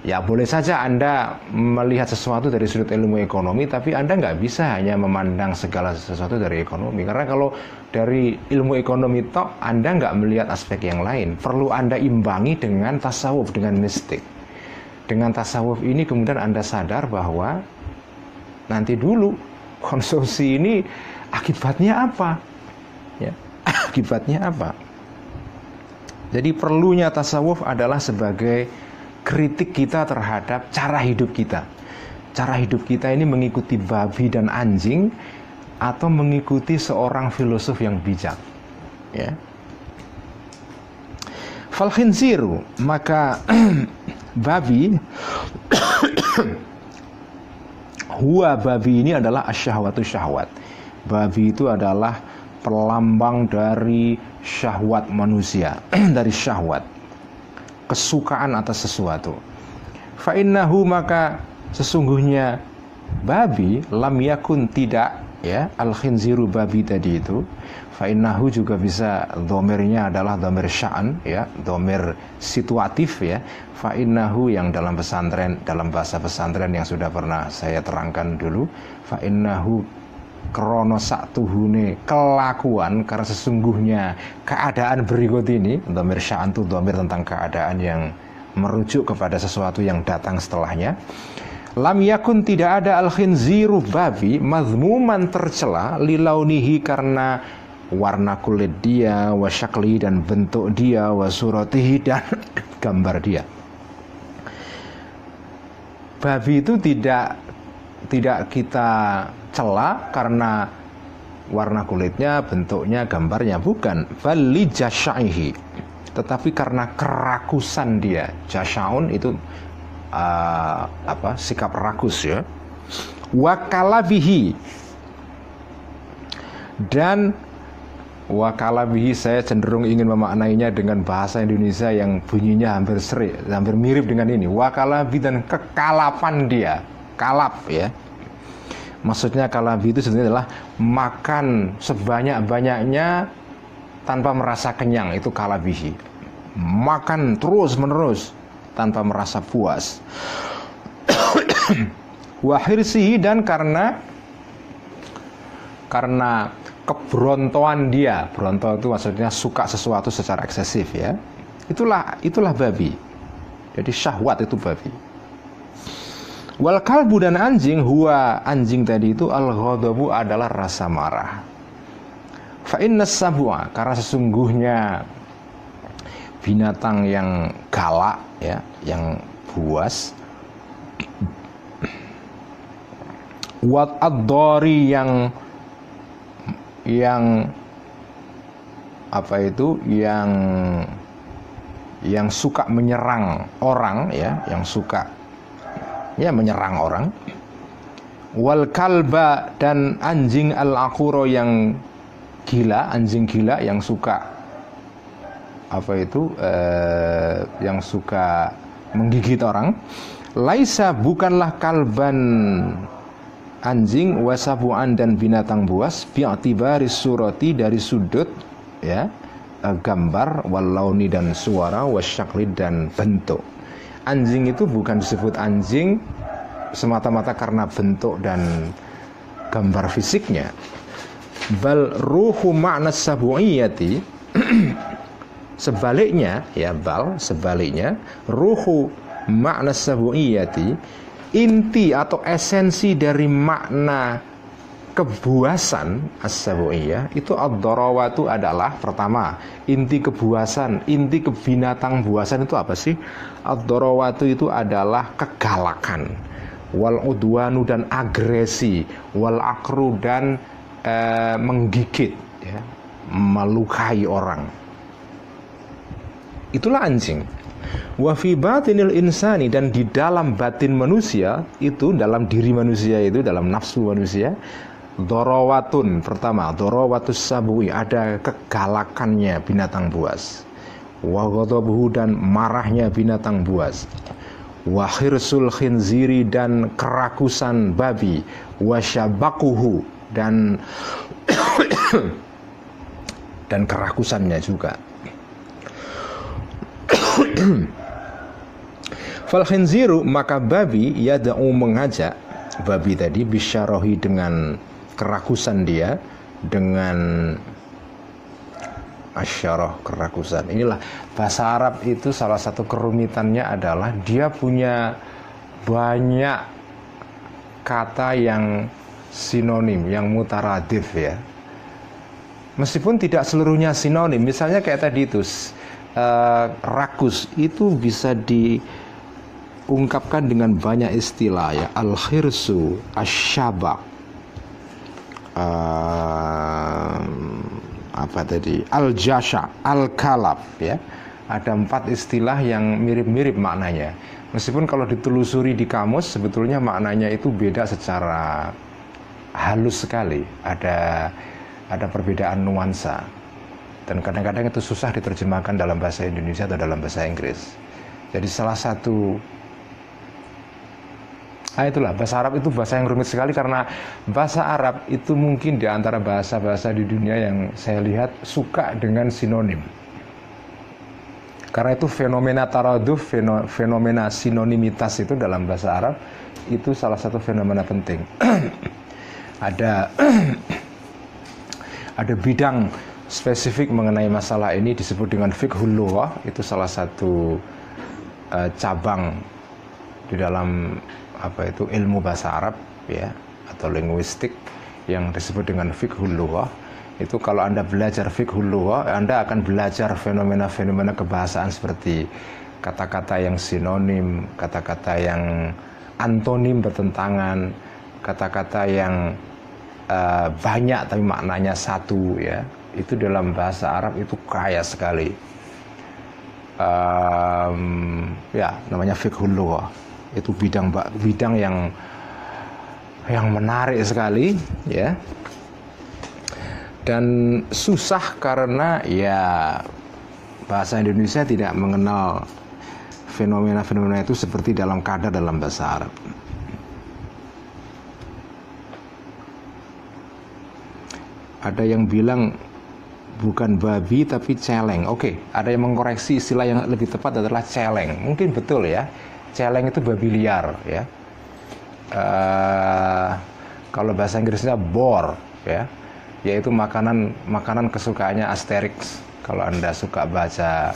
ya boleh saja Anda melihat sesuatu dari sudut ilmu ekonomi, tapi Anda nggak bisa hanya memandang segala sesuatu dari ekonomi. Karena kalau dari ilmu ekonomi tok Anda nggak melihat aspek yang lain. Perlu Anda imbangi dengan tasawuf, dengan mistik. Dengan tasawuf ini kemudian Anda sadar bahwa nanti dulu konsumsi ini akibatnya apa? Ya akibatnya apa? Jadi perlunya tasawuf adalah sebagai kritik kita terhadap cara hidup kita. Cara hidup kita ini mengikuti babi dan anjing atau mengikuti seorang filosof yang bijak. Ya. Falkhinziru, maka *clears throat* babi *coughs* huwa babi ini adalah asyahwatu syahwat. Babi itu adalah pelambang dari syahwat manusia, *clears throat* dari syahwat, kesukaan atas sesuatu. Fa'innahu maka sesungguhnya babi lam yakun tidak ya al khinziru babi tadi itu. Fa'innahu juga bisa domirnya adalah domir sya'an ya domir situatif ya. Fa'innahu yang dalam pesantren dalam bahasa pesantren yang sudah pernah saya terangkan dulu. Fa'innahu krono tuhune kelakuan karena sesungguhnya keadaan berikut ini domir sya'an itu domir tentang keadaan yang merujuk kepada sesuatu yang datang setelahnya. Lam yakun tidak ada al khinziru babi mazmuman tercela lilaunihi karena warna kulit dia wasyakli dan bentuk dia wasuratihi dan *laughs* gambar dia. Babi itu tidak tidak kita cela karena warna kulitnya, bentuknya, gambarnya bukan. Bali jasyaihi. Tetapi karena kerakusan dia. Jasyaun itu uh, apa? sikap rakus ya. Wakalabihi. Dan wakalabihi saya cenderung ingin memaknainya dengan bahasa Indonesia yang bunyinya hampir seri, hampir mirip dengan ini. Wakalabi dan kekalapan dia. Kalap ya Maksudnya kalabi itu sebenarnya adalah makan sebanyak-banyaknya tanpa merasa kenyang itu kalabihi. Makan terus menerus tanpa merasa puas. *coughs* Wahirsihi dan karena karena kebrontoan dia, bronto itu maksudnya suka sesuatu secara eksesif ya. Itulah itulah babi. Jadi syahwat itu babi. Wal kalbu dan anjing huwa anjing tadi itu al ghadabu adalah rasa marah. Fa inna sabwa karena sesungguhnya binatang yang galak ya, yang buas wat ad-dori yang yang apa itu yang yang suka menyerang orang ya, yang suka ya menyerang orang. Wal kalba dan anjing al akuro yang gila anjing gila yang suka apa itu eh, yang suka menggigit orang. Laisa bukanlah kalban anjing wasabuan dan binatang buas bi'atibari surati dari sudut ya eh, gambar walauni dan suara wasyakli dan bentuk anjing itu bukan disebut anjing semata-mata karena bentuk dan gambar fisiknya. Bal ruhu makna sabu'iyati *clears throat* sebaliknya ya bal sebaliknya ruhu makna sabu'iyati inti atau esensi dari makna kebuasan as itu ad-darawatu adalah pertama inti kebuasan, inti kebinatang buasan itu apa sih? Ad-darawatu itu adalah kegalakan, wal udwanu dan agresi, wal akru dan e, menggigit ya, melukai orang. Itulah anjing. Wa fi batinil insani dan di dalam batin manusia itu dalam diri manusia itu dalam nafsu manusia Dorowatun pertama Dorowatus sabui ada kegalakannya binatang buas. Wagodobuhu dan marahnya binatang buas. Wahirsul khinziri dan kerakusan babi. Wasyabakuhu dan *coughs* dan kerakusannya juga. *coughs* Fal khinziru maka babi yada'u mengajak. Babi tadi bisyarohi dengan kerakusan dia dengan asyarah kerakusan. Inilah bahasa Arab itu salah satu kerumitannya adalah dia punya banyak kata yang sinonim, yang mutaradif ya. Meskipun tidak seluruhnya sinonim, misalnya kayak tadi itu uh, rakus itu bisa diungkapkan dengan banyak istilah ya al-khirsu, asyabak, uh, apa tadi? Al jasha al kalab ya. Ada empat istilah yang mirip-mirip maknanya. Meskipun kalau ditelusuri di kamus sebetulnya maknanya itu beda secara halus sekali. Ada ada perbedaan nuansa. Dan kadang-kadang itu susah diterjemahkan dalam bahasa Indonesia atau dalam bahasa Inggris. Jadi salah satu Nah itulah bahasa Arab itu bahasa yang rumit sekali karena bahasa Arab itu mungkin di antara bahasa-bahasa di dunia yang saya lihat suka dengan sinonim. Karena itu fenomena taraduf, fenomena sinonimitas itu dalam bahasa Arab itu salah satu fenomena penting. *clears throat* ada *clears throat* ada bidang spesifik mengenai masalah ini disebut dengan fiqhul lughah itu salah satu uh, cabang di dalam apa itu ilmu bahasa Arab ya atau linguistik yang disebut dengan fiqhul lughah itu kalau Anda belajar fiqhul lughah Anda akan belajar fenomena-fenomena kebahasaan seperti kata-kata yang sinonim, kata-kata yang antonim bertentangan, kata-kata yang uh, banyak tapi maknanya satu ya. Itu dalam bahasa Arab itu kaya sekali. Um, ya, namanya fiqhul lughah. Itu bidang bidang yang yang menarik sekali ya dan susah karena ya bahasa Indonesia tidak mengenal fenomena-fenomena itu seperti dalam kadar dalam bahasa Arab. Ada yang bilang bukan babi tapi celeng. Oke, ada yang mengkoreksi istilah yang lebih tepat adalah celeng. Mungkin betul ya. Celeng itu babi liar ya. Uh, kalau bahasa Inggrisnya bor ya. Yaitu makanan makanan kesukaannya Asterix. Kalau anda suka baca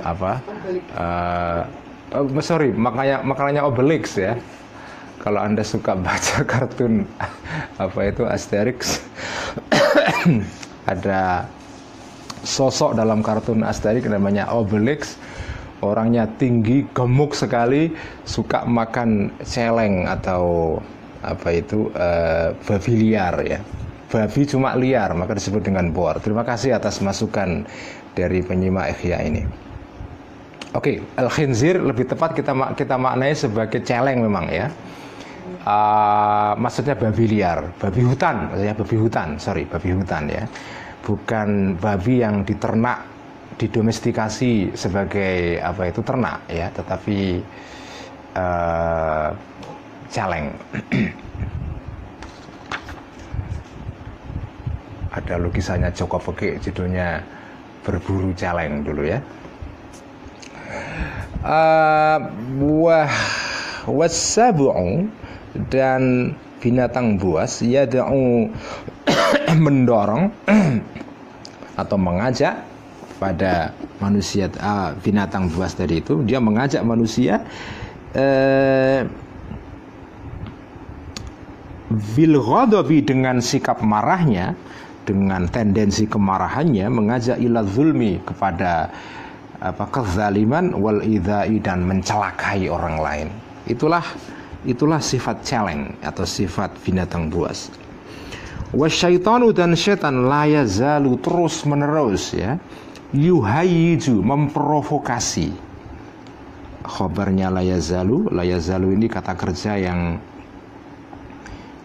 apa uh, oh, sorry makanya makanannya Obelix ya. Kalau anda suka baca *laughs* kartun apa itu Asterix *coughs* ada sosok dalam kartun Asterix namanya Obelix orangnya tinggi, gemuk sekali, suka makan celeng atau apa itu uh, babi liar ya. Babi cuma liar, maka disebut dengan bor. Terima kasih atas masukan dari penyimak Ikhya ini. Oke, okay, al khinzir lebih tepat kita kita maknai sebagai celeng memang ya. Uh, maksudnya babi liar, babi hutan, maksudnya babi hutan, sorry, babi hutan ya, bukan babi yang diternak didomestikasi sebagai apa itu ternak ya, tetapi uh, caleng. *clears throat* Ada lukisannya Joko Peke judulnya berburu caleng dulu ya. Uh, wah dan binatang buas yada'u *clears throat* mendorong *clears throat* atau mengajak pada manusia uh, binatang buas tadi itu dia mengajak manusia eh, dengan sikap marahnya dengan tendensi kemarahannya mengajak ila zulmi kepada apa kezaliman wal idai dan mencelakai orang lain. Itulah itulah sifat celeng atau sifat binatang buas. Wasyaitanu dan setan laya zalu terus menerus ya yuhayiju memprovokasi. Khobarnya layazalu layazalu ini kata kerja yang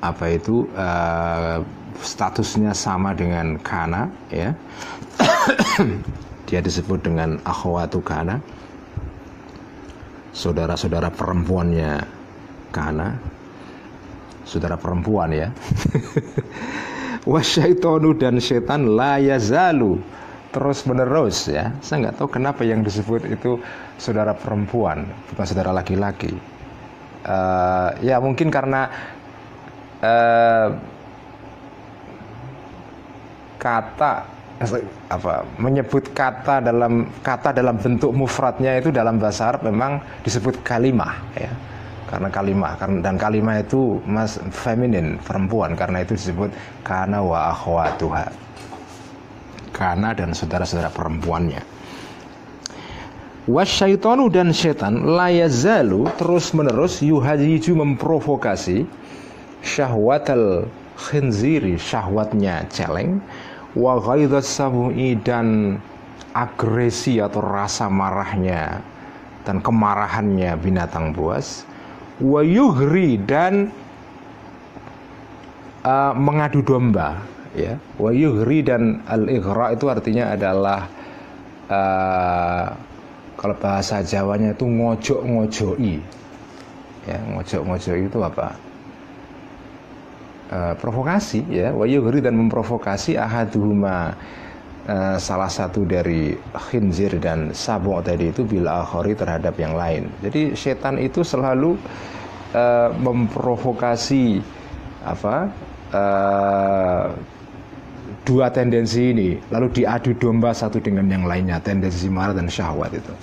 apa itu uh, statusnya sama dengan kana ya. Dia disebut dengan akhwatu kana. Saudara-saudara perempuannya kana. Saudara perempuan ya. *laughs* Wasyaitonu dan setan layazalu terus menerus ya. Saya nggak tahu kenapa yang disebut itu saudara perempuan bukan saudara laki-laki. Uh, ya mungkin karena uh, kata apa menyebut kata dalam kata dalam bentuk mufradnya itu dalam bahasa Arab memang disebut kalimah ya. Karena kalimah dan kalimah itu mas feminin perempuan. Karena itu disebut kana wa akhwatuha Kana dan saudara-saudara perempuannya. Wasyaitonu dan setan layazalu terus menerus yuhajiju memprovokasi syahwatal khinziri syahwatnya celeng wa sabu'i dan agresi atau rasa marahnya dan kemarahannya binatang buas wa dan uh, mengadu domba ya. Wa yughri dan al ighra itu artinya adalah uh, kalau bahasa Jawanya itu ngojok-ngojoi. Ya ngojok-ngojoi itu apa? Uh, provokasi ya. Wa yughri dan memprovokasi ahaduhuma uh, salah satu dari khinzir dan sabu tadi itu bila akhori terhadap yang lain. Jadi setan itu selalu uh, memprovokasi apa uh, dua tendensi ini lalu diadu domba satu dengan yang lainnya tendensi marah dan syahwat itu.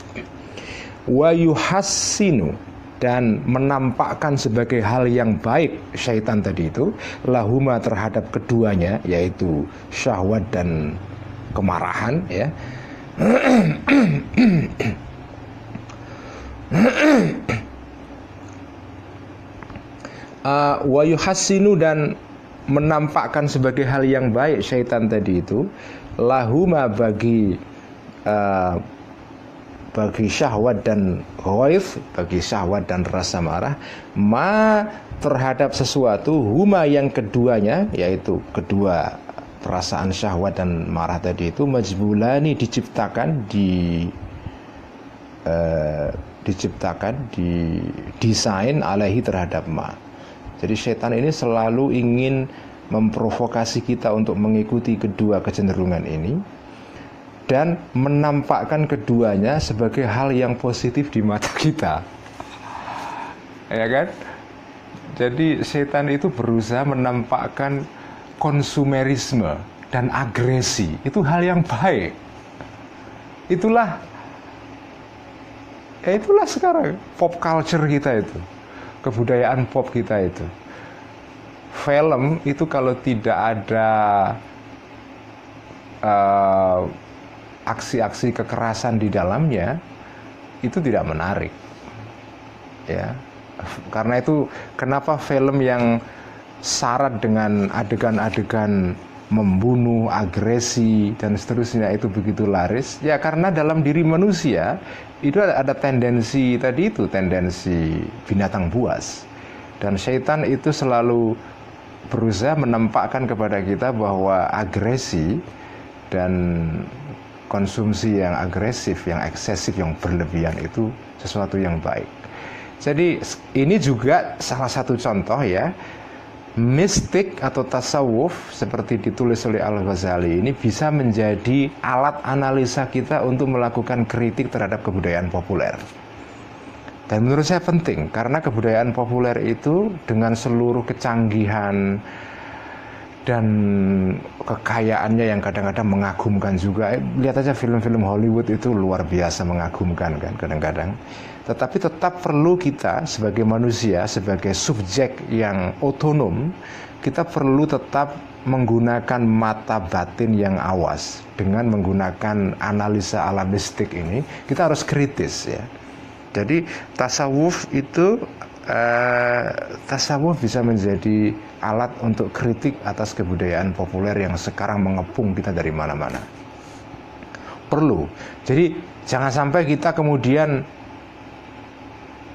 Wa yuhassinu dan menampakkan sebagai hal yang baik syaitan tadi itu lahuma terhadap keduanya yaitu syahwat dan kemarahan ya. *clears throat* Uh, wa yuhassinu dan menampakkan sebagai hal yang baik syaitan tadi itu lahuma bagi uh, bagi syahwat dan ghaif bagi syahwat dan rasa marah ma terhadap sesuatu huma yang keduanya yaitu kedua perasaan syahwat dan marah tadi itu majbulani diciptakan di uh, diciptakan di desain alaihi terhadap ma jadi setan ini selalu ingin memprovokasi kita untuk mengikuti kedua kecenderungan ini dan menampakkan keduanya sebagai hal yang positif di mata kita. Ya kan? Jadi setan itu berusaha menampakkan konsumerisme dan agresi. Itu hal yang baik. Itulah ya itulah sekarang pop culture kita itu kebudayaan pop kita itu. Film itu kalau tidak ada eh, aksi-aksi kekerasan di dalamnya, itu tidak menarik. Ya, karena itu kenapa film yang syarat dengan adegan-adegan membunuh, agresi dan seterusnya itu begitu laris? Ya karena dalam diri manusia itu ada, tendensi tadi itu, tendensi binatang buas. Dan syaitan itu selalu berusaha menampakkan kepada kita bahwa agresi dan konsumsi yang agresif, yang eksesif, yang berlebihan itu sesuatu yang baik. Jadi ini juga salah satu contoh ya mistik atau tasawuf seperti ditulis oleh Al-Ghazali ini bisa menjadi alat analisa kita untuk melakukan kritik terhadap kebudayaan populer. Dan menurut saya penting karena kebudayaan populer itu dengan seluruh kecanggihan dan kekayaannya yang kadang-kadang mengagumkan juga. Lihat aja film-film Hollywood itu luar biasa mengagumkan kan kadang-kadang. Tetapi tetap perlu kita sebagai manusia, sebagai subjek yang otonom, kita perlu tetap menggunakan mata batin yang awas. Dengan menggunakan analisa alamistik ini kita harus kritis ya. Jadi tasawuf itu eh, tasawuf bisa menjadi alat untuk kritik atas kebudayaan populer yang sekarang mengepung kita dari mana-mana. Perlu. Jadi jangan sampai kita kemudian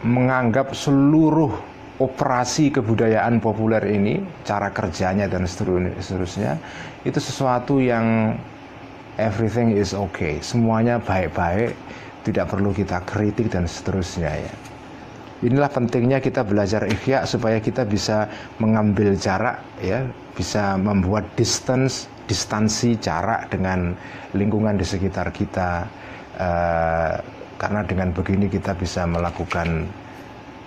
menganggap seluruh operasi kebudayaan populer ini, cara kerjanya dan seterusnya, itu sesuatu yang everything is okay, semuanya baik-baik, tidak perlu kita kritik dan seterusnya ya. Inilah pentingnya kita belajar ikhya supaya kita bisa mengambil jarak ya, bisa membuat distance, distansi jarak dengan lingkungan di sekitar kita. Uh, karena dengan begini kita bisa melakukan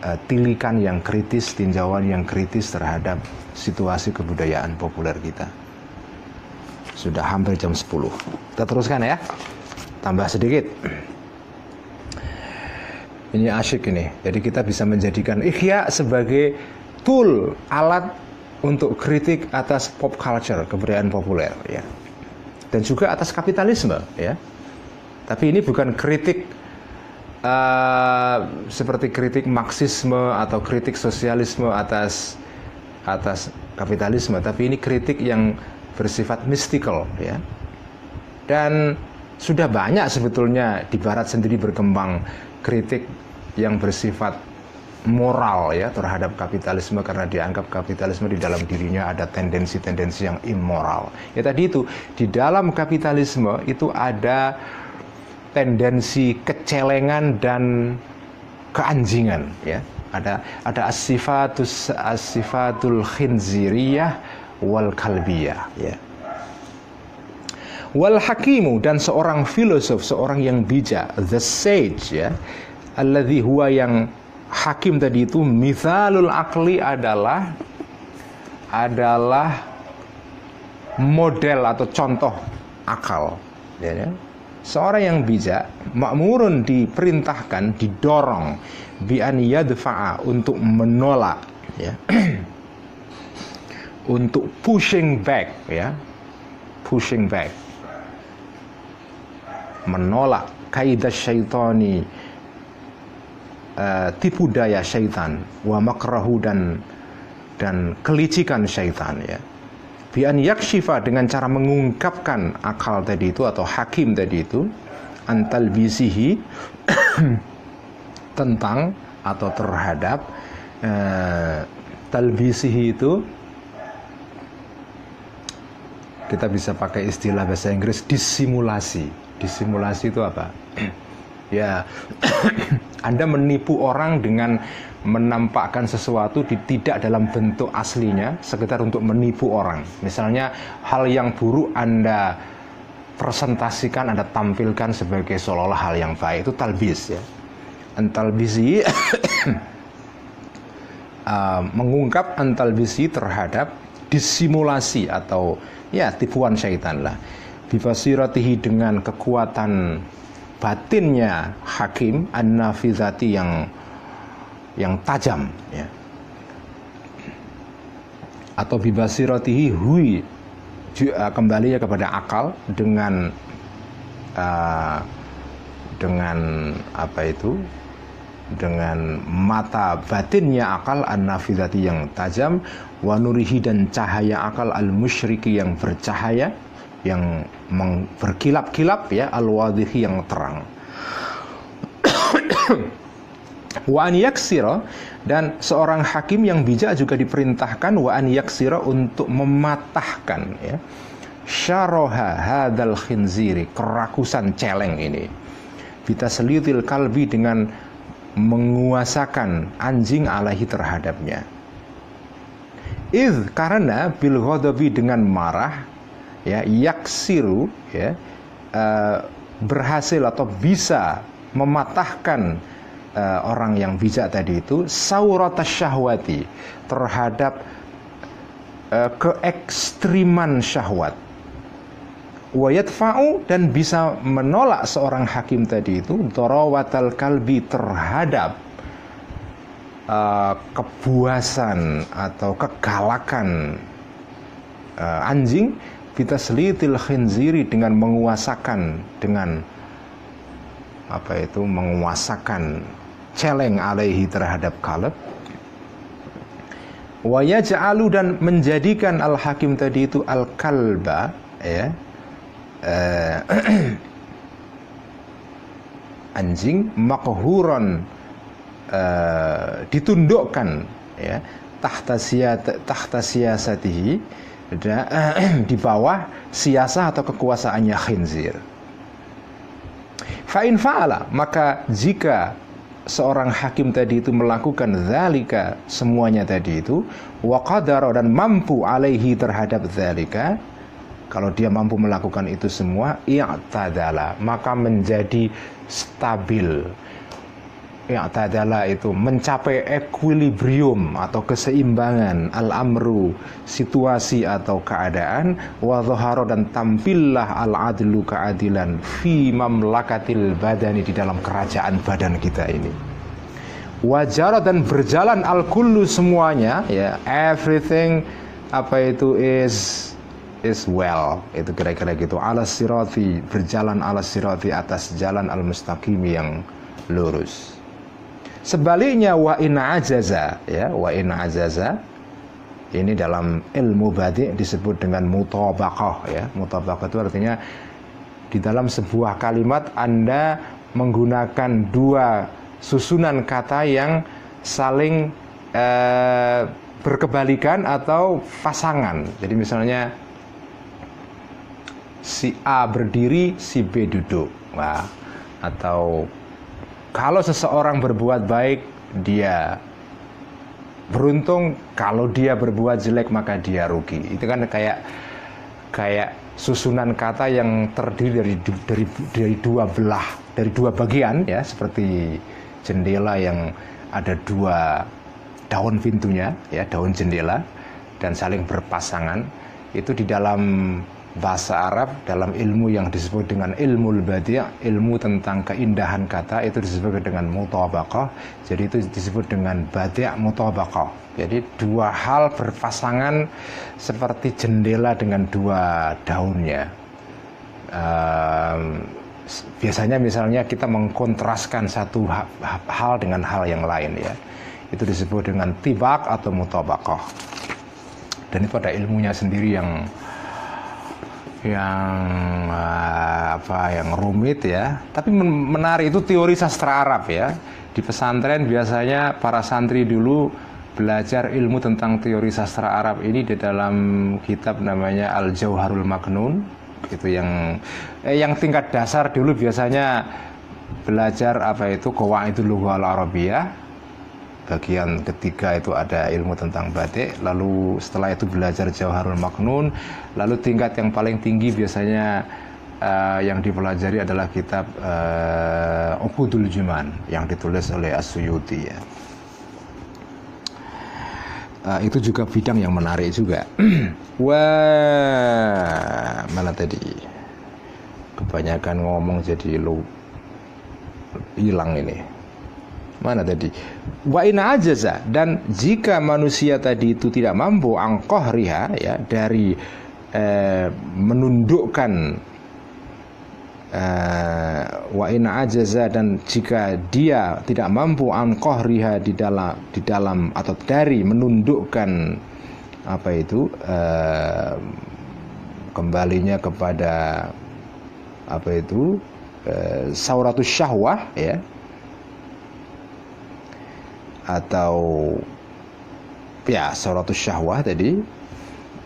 uh, tilikan yang kritis, tinjauan yang kritis terhadap situasi kebudayaan populer kita. Sudah hampir jam 10. Kita teruskan ya. Tambah sedikit. Ini asyik ini. Jadi kita bisa menjadikan ikhya sebagai tool, alat untuk kritik atas pop culture, kebudayaan populer ya. Dan juga atas kapitalisme ya. Tapi ini bukan kritik uh, seperti kritik Marxisme atau kritik sosialisme atas atas kapitalisme, tapi ini kritik yang bersifat mystical ya. Dan sudah banyak sebetulnya di barat sendiri berkembang kritik yang bersifat moral ya terhadap kapitalisme karena dianggap kapitalisme di dalam dirinya ada tendensi-tendensi yang immoral. Ya tadi itu di dalam kapitalisme itu ada tendensi kecelengan dan keanjingan ya. Ada ada asifatus asifatul khinziriyah wal kalbiyah ya. Wal hakimu dan seorang filosof seorang yang bijak the sage ya. Alladhi huwa yang hakim tadi itu mithalul akli adalah adalah model atau contoh akal ya, ya seorang yang bijak makmurun diperintahkan didorong bi an yadfa'a untuk menolak ya. *clears throat* Untuk pushing back ya. Pushing back. Menolak kaidah syaitani uh, tipu daya syaitan wa makrahu dan dan kelicikan syaitan ya bian yakshifa dengan cara mengungkapkan akal tadi itu atau hakim tadi itu antal bisihi *coughs* tentang atau terhadap uh, talbisihi itu kita bisa pakai istilah bahasa Inggris disimulasi. Disimulasi itu apa? *coughs* Ya *coughs* Anda menipu orang dengan menampakkan sesuatu di, tidak dalam bentuk aslinya sekedar untuk menipu orang. Misalnya hal yang buruk Anda presentasikan, Anda tampilkan sebagai seolah-olah hal yang baik itu talbis ya. Antalbisi *coughs* uh, mengungkap antalbisi terhadap disimulasi atau ya tipuan syaitan lah. Bifasiratihi dengan kekuatan batinnya hakim an-nafizati yang yang tajam ya. Atau bibasiratihi hui uh, kembali ya kepada akal dengan uh, dengan apa itu? Dengan mata batinnya akal an-nafidati yang tajam wa nurihi dan cahaya akal al-musyriki yang bercahaya yang berkilap-kilap ya al-wadhihi yang terang wa an yaksira dan seorang hakim yang bijak juga diperintahkan wa an yaksira untuk mematahkan ya. Syaroha hadal khinziri kerakusan celeng ini. Kita selitil kalbi dengan menguasakan anjing alaihi terhadapnya. Id karena bil ghadabi dengan marah ya yaksiru ya uh, berhasil atau bisa mematahkan uh, orang yang bijak tadi itu saurata syahwati terhadap uh, keekstriman syahwat. Fa'u dan bisa menolak seorang hakim tadi itu dorowatal kalbi terhadap uh, kebuasan atau kegalakan uh, anjing kita selitil khinziri dengan menguasakan dengan apa itu menguasakan celeng alaihi terhadap Kaleb wa yaj'alu dan menjadikan al hakim tadi itu al kalba ya. Eh, *clears throat* anjing makhuron eh, ditundukkan ya tahta siyat tahta siyasatihi *clears throat* di bawah siasa atau kekuasaannya khinzir. Fa'in fa'ala maka jika seorang hakim tadi itu melakukan zalika semuanya tadi itu wa qadara dan mampu alaihi terhadap zalika kalau dia mampu melakukan itu semua i'tadala maka menjadi stabil i'tadala itu mencapai equilibrium atau keseimbangan al-amru situasi atau keadaan wa dan tampillah al-adlu keadilan fi mamlakatil badani di dalam kerajaan badan kita ini. Wajar dan berjalan al kullu semuanya ya everything apa itu is is well itu kira-kira gitu. Ala sirati berjalan ala sirati atas jalan al mustaqimi yang lurus Sebaliknya wa in ajaza ya wa in ajaza ini dalam ilmu badi disebut dengan mutabaqah ya. Mutabaqah itu artinya di dalam sebuah kalimat Anda menggunakan dua susunan kata yang saling eh, berkebalikan atau pasangan. Jadi misalnya si A berdiri, si B duduk. Nah, atau kalau seseorang berbuat baik, dia beruntung. Kalau dia berbuat jelek, maka dia rugi. Itu kan kayak kayak susunan kata yang terdiri dari dari dari dua belah, dari dua bagian ya, seperti jendela yang ada dua daun pintunya, ya daun jendela dan saling berpasangan. Itu di dalam bahasa Arab dalam ilmu yang disebut dengan ilmu badi' ilmu tentang keindahan kata itu disebut dengan mutabaqah. Jadi itu disebut dengan badi' mutabaqah. Jadi dua hal berpasangan seperti jendela dengan dua daunnya. Um, biasanya misalnya kita mengkontraskan satu hal dengan hal yang lain ya. Itu disebut dengan tibak atau mutabaqah. Dan itu ada ilmunya sendiri yang yang uh, apa yang rumit ya. Tapi menarik itu teori sastra Arab ya. Di pesantren biasanya para santri dulu belajar ilmu tentang teori sastra Arab ini di dalam kitab namanya Al Jauharul Maknun itu yang eh, yang tingkat dasar dulu biasanya belajar apa itu itu Lughal Arabiyah bagian ketiga itu ada ilmu tentang batik lalu setelah itu belajar Jauharul Maknun lalu tingkat yang paling tinggi biasanya uh, yang dipelajari adalah kitab uh, Uqudul Juman yang ditulis oleh As-Suyuti ya. Uh, itu juga bidang yang menarik juga. *clears throat* Wah, mana tadi? Kebanyakan ngomong jadi lu hilang ini mana tadi? Wa ina ajaza. Dan jika manusia tadi itu tidak mampu angkoh riha ya dari eh, menundukkan eh, wa ina ajaza dan jika dia tidak mampu angkoh riha di dalam di dalam atau dari menundukkan apa itu eh, kembalinya kepada apa itu eh, sauratus syahwah ya atau ya suratus syahwah tadi.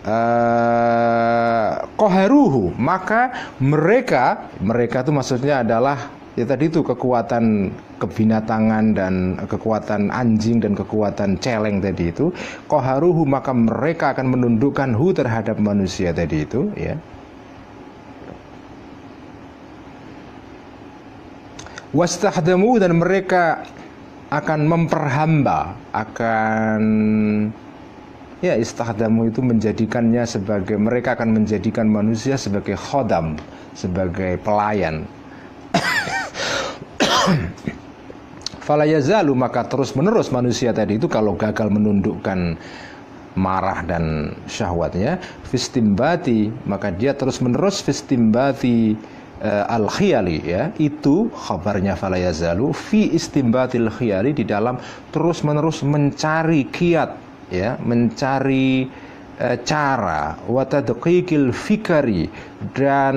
Uh, koheruhu maka mereka mereka itu maksudnya adalah ya tadi itu kekuatan kebinatangan dan kekuatan anjing dan kekuatan celeng tadi itu. Koharuhu maka mereka akan menundukkan hu terhadap manusia tadi itu ya. Wastahdamu dan mereka akan memperhamba, akan ya istahdamu itu menjadikannya sebagai mereka akan menjadikan manusia sebagai khodam, sebagai pelayan. *coughs* Falayazalu maka terus menerus manusia tadi itu kalau gagal menundukkan marah dan syahwatnya fistimbati maka dia terus menerus fistimbati uh, al khiyali ya itu khabarnya falayazalu fi istimbatil khiyali di dalam terus menerus mencari kiat ya mencari uh, cara watadqiqil fikari dan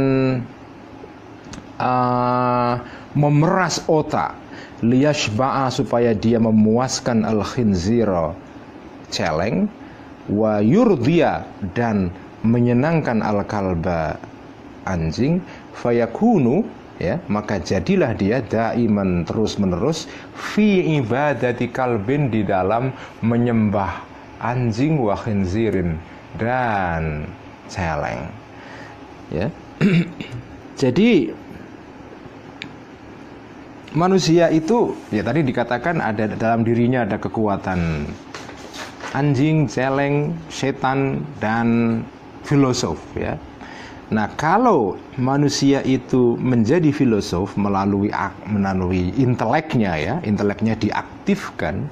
uh, memeras otak liyashba'a supaya dia memuaskan al khinzira celeng wa dan menyenangkan al kalba anjing fayakunu ya maka jadilah dia daiman terus menerus fi ibadati kalbin di dalam menyembah anjing wa khinzirin dan celeng. Ya. *clears throat* Jadi manusia itu ya tadi dikatakan ada dalam dirinya ada kekuatan. Anjing, celeng, setan dan filosof ya Nah, kalau manusia itu menjadi filosof melalui melalui inteleknya ya, inteleknya diaktifkan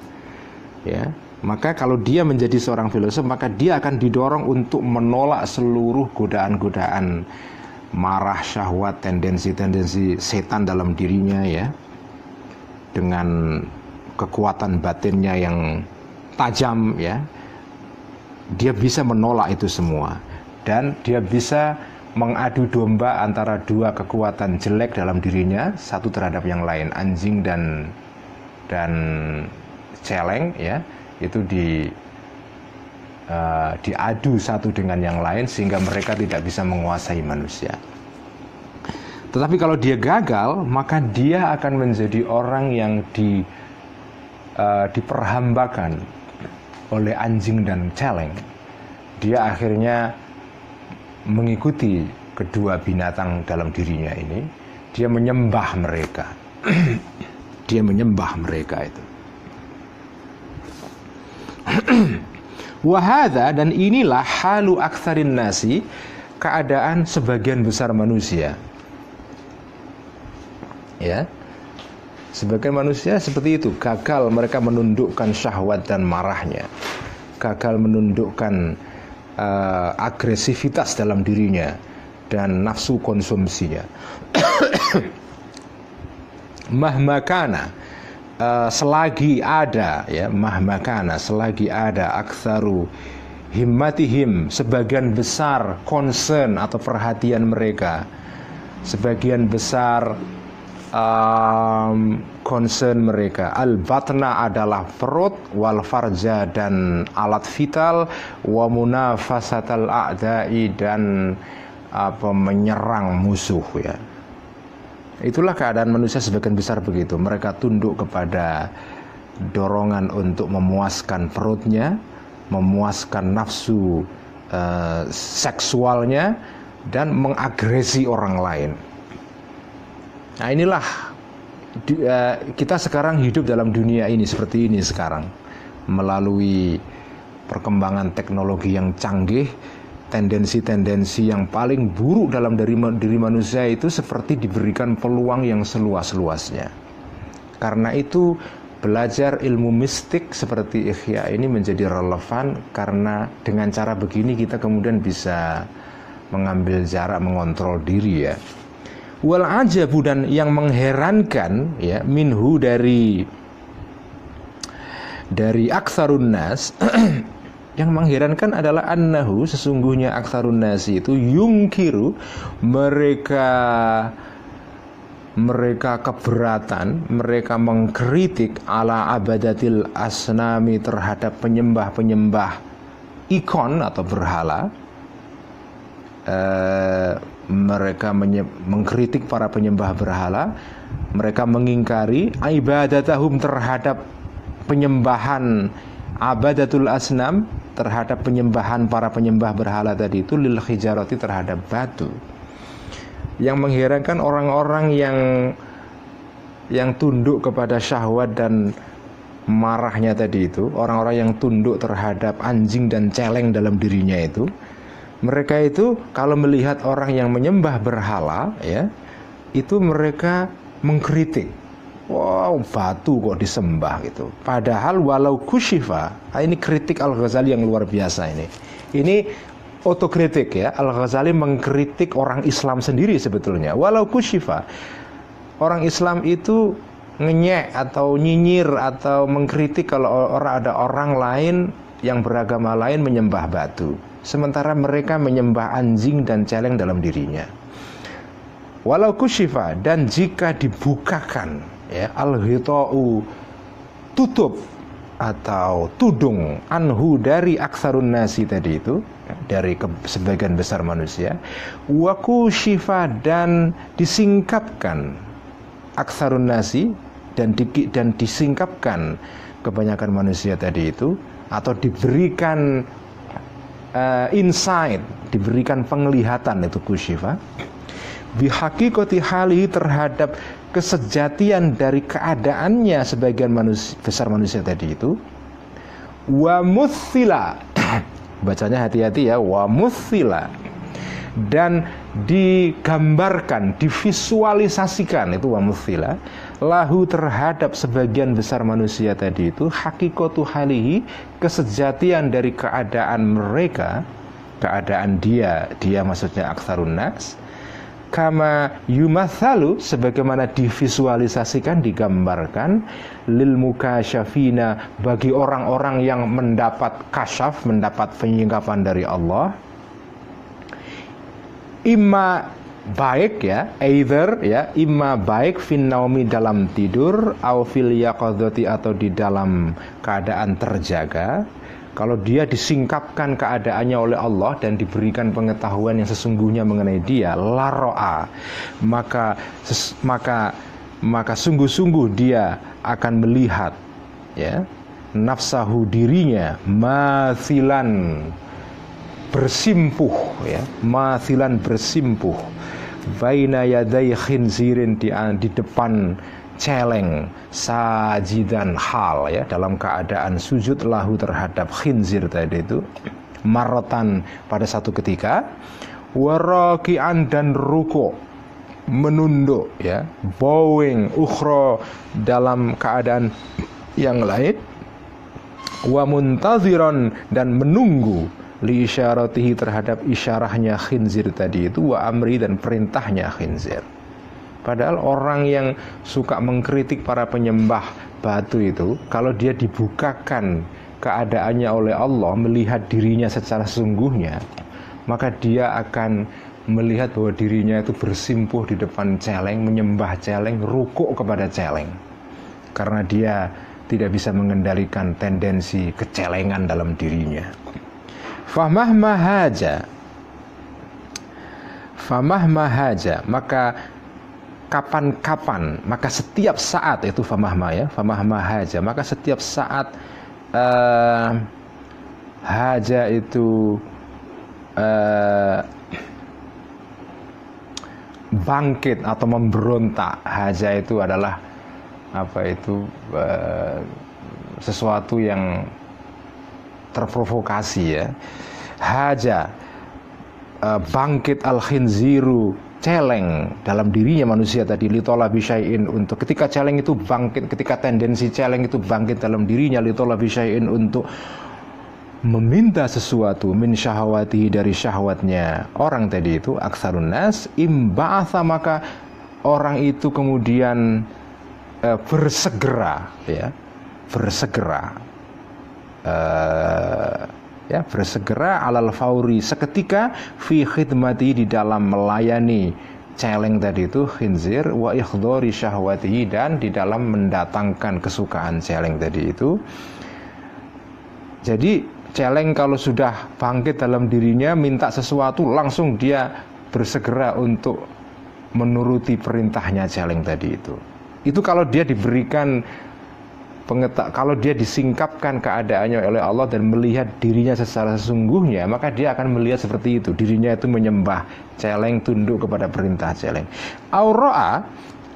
ya, maka kalau dia menjadi seorang filosof maka dia akan didorong untuk menolak seluruh godaan-godaan marah, syahwat, tendensi-tendensi setan dalam dirinya ya. Dengan kekuatan batinnya yang tajam ya. Dia bisa menolak itu semua dan dia bisa mengadu domba antara dua kekuatan jelek dalam dirinya satu terhadap yang lain anjing dan dan celeng ya itu di uh, diadu satu dengan yang lain sehingga mereka tidak bisa menguasai manusia. Tetapi kalau dia gagal maka dia akan menjadi orang yang di uh, diperhambakan oleh anjing dan celeng. Dia akhirnya mengikuti kedua binatang dalam dirinya ini, dia menyembah mereka. *clears throat* dia menyembah mereka itu. *clears throat* Wahada dan inilah halu aksarin nasi keadaan sebagian besar manusia. Ya. Sebagian manusia seperti itu, gagal mereka menundukkan syahwat dan marahnya. Gagal menundukkan uh, agresivitas dalam dirinya dan nafsu konsumsinya. *coughs* Mahmakana uh, selagi ada ya mahmakana selagi ada aksaru himmatihim sebagian besar concern atau perhatian mereka sebagian besar um, concern mereka. Al batna adalah perut wal farja dan alat vital wa munafasatal a'dai dan apa menyerang musuh ya. Itulah keadaan manusia sebagian besar begitu. Mereka tunduk kepada dorongan untuk memuaskan perutnya memuaskan nafsu uh, seksualnya dan mengagresi orang lain. Nah inilah uh, kita sekarang hidup dalam dunia ini seperti ini sekarang melalui perkembangan teknologi yang canggih tendensi-tendensi yang paling buruk dalam diri, diri manusia itu seperti diberikan peluang yang seluas-luasnya. Karena itu belajar ilmu mistik seperti ikhya ini menjadi relevan karena dengan cara begini kita kemudian bisa mengambil jarak mengontrol diri ya. Wal ajabu dan yang mengherankan ya minhu dari dari aksarun nas *clears throat* yang mengherankan adalah annahu sesungguhnya aksarun nas itu yungkiru mereka mereka keberatan, mereka mengkritik ala abadatil asnami terhadap penyembah-penyembah ikon atau berhala. E, mereka mengkritik para penyembah berhala, mereka mengingkari ibadatahum terhadap penyembahan abadatul asnam terhadap penyembahan para penyembah berhala tadi itu lil hijarati terhadap batu. Yang mengherankan orang-orang yang yang tunduk kepada syahwat dan marahnya tadi itu, orang-orang yang tunduk terhadap anjing dan celeng dalam dirinya itu, mereka itu kalau melihat orang yang menyembah berhala, ya, itu mereka mengkritik. Wow, batu kok disembah gitu. Padahal walau kushifa, ah, ini kritik Al Ghazali yang luar biasa ini. Ini otokritik ya Al Ghazali mengkritik orang Islam sendiri sebetulnya walau kusyifa orang Islam itu ngenyek atau nyinyir atau mengkritik kalau ada orang lain yang beragama lain menyembah batu sementara mereka menyembah anjing dan celeng dalam dirinya. Walau kusyifa dan jika dibukakan ya al tutup atau tudung anhu dari aksarun nasi tadi itu dari ke, sebagian besar manusia waku shifa dan disingkapkan aksarun nasi dan di, dan disingkapkan kebanyakan manusia tadi itu atau diberikan uh, insight diberikan penglihatan itu kushifa bihakikoti hali terhadap kesejatian dari keadaannya sebagian manusia, besar manusia tadi itu. Wa *clears throat* bacanya hati-hati ya wa dan digambarkan divisualisasikan itu wa lahu terhadap sebagian besar manusia tadi itu hakikatu halihi kesejatian dari keadaan mereka keadaan dia dia maksudnya aksarun nas kama yumathalu sebagaimana divisualisasikan digambarkan lil mukasyafina bagi orang-orang yang mendapat kasyaf mendapat penyingkapan dari Allah imma baik ya either ya imma baik fin naumi dalam tidur au fil yaqadhati atau di dalam keadaan terjaga. Kalau dia disingkapkan keadaannya oleh Allah dan diberikan pengetahuan yang sesungguhnya mengenai dia, laroa, maka maka maka sungguh-sungguh dia akan melihat ya nafsahu dirinya mathilan bersimpuh ya mathilan bersimpuh baina yadai khinzirin di, di depan celeng sajidan hal ya. Dalam keadaan sujud lahu terhadap khinzir tadi itu marotan pada satu ketika warakian dan ruko menunduk ya. Bowing ukhra dalam keadaan yang lain wa muntaziron dan menunggu li isyaratihi terhadap isyarahnya khinzir tadi itu wa amri dan perintahnya khinzir padahal orang yang suka mengkritik para penyembah batu itu kalau dia dibukakan keadaannya oleh Allah melihat dirinya secara sungguhnya maka dia akan melihat bahwa dirinya itu bersimpuh di depan celeng menyembah celeng rukuk kepada celeng karena dia tidak bisa mengendalikan tendensi kecelengan dalam dirinya. Famah mahaja Famah mahaja Maka kapan-kapan Maka setiap saat itu famah ya Famah mahaja Maka setiap saat uh, Haja itu uh, Bangkit atau memberontak. Haja itu adalah apa itu uh, sesuatu yang terprovokasi ya. Haja uh, bangkit al khinziru celeng dalam dirinya manusia tadi litola bisyai'in untuk ketika celeng itu bangkit ketika tendensi celeng itu bangkit dalam dirinya litola bisyai'in untuk meminta sesuatu min syahwati dari syahwatnya. Orang tadi itu aksarun nas imba'atha maka orang itu kemudian uh, bersegera ya bersegera uh, ya bersegera alal fauri. Seketika fi khidmati di dalam melayani celeng tadi itu khinzir wa ikhdori syahwatihi dan di dalam mendatangkan kesukaan celeng tadi itu. Jadi celeng kalau sudah bangkit dalam dirinya minta sesuatu langsung dia bersegera untuk menuruti perintahnya celeng tadi itu. Itu kalau dia diberikan pengetak kalau dia disingkapkan keadaannya oleh Allah dan melihat dirinya secara sesungguhnya maka dia akan melihat seperti itu. Dirinya itu menyembah celeng tunduk kepada perintah celeng. Auroa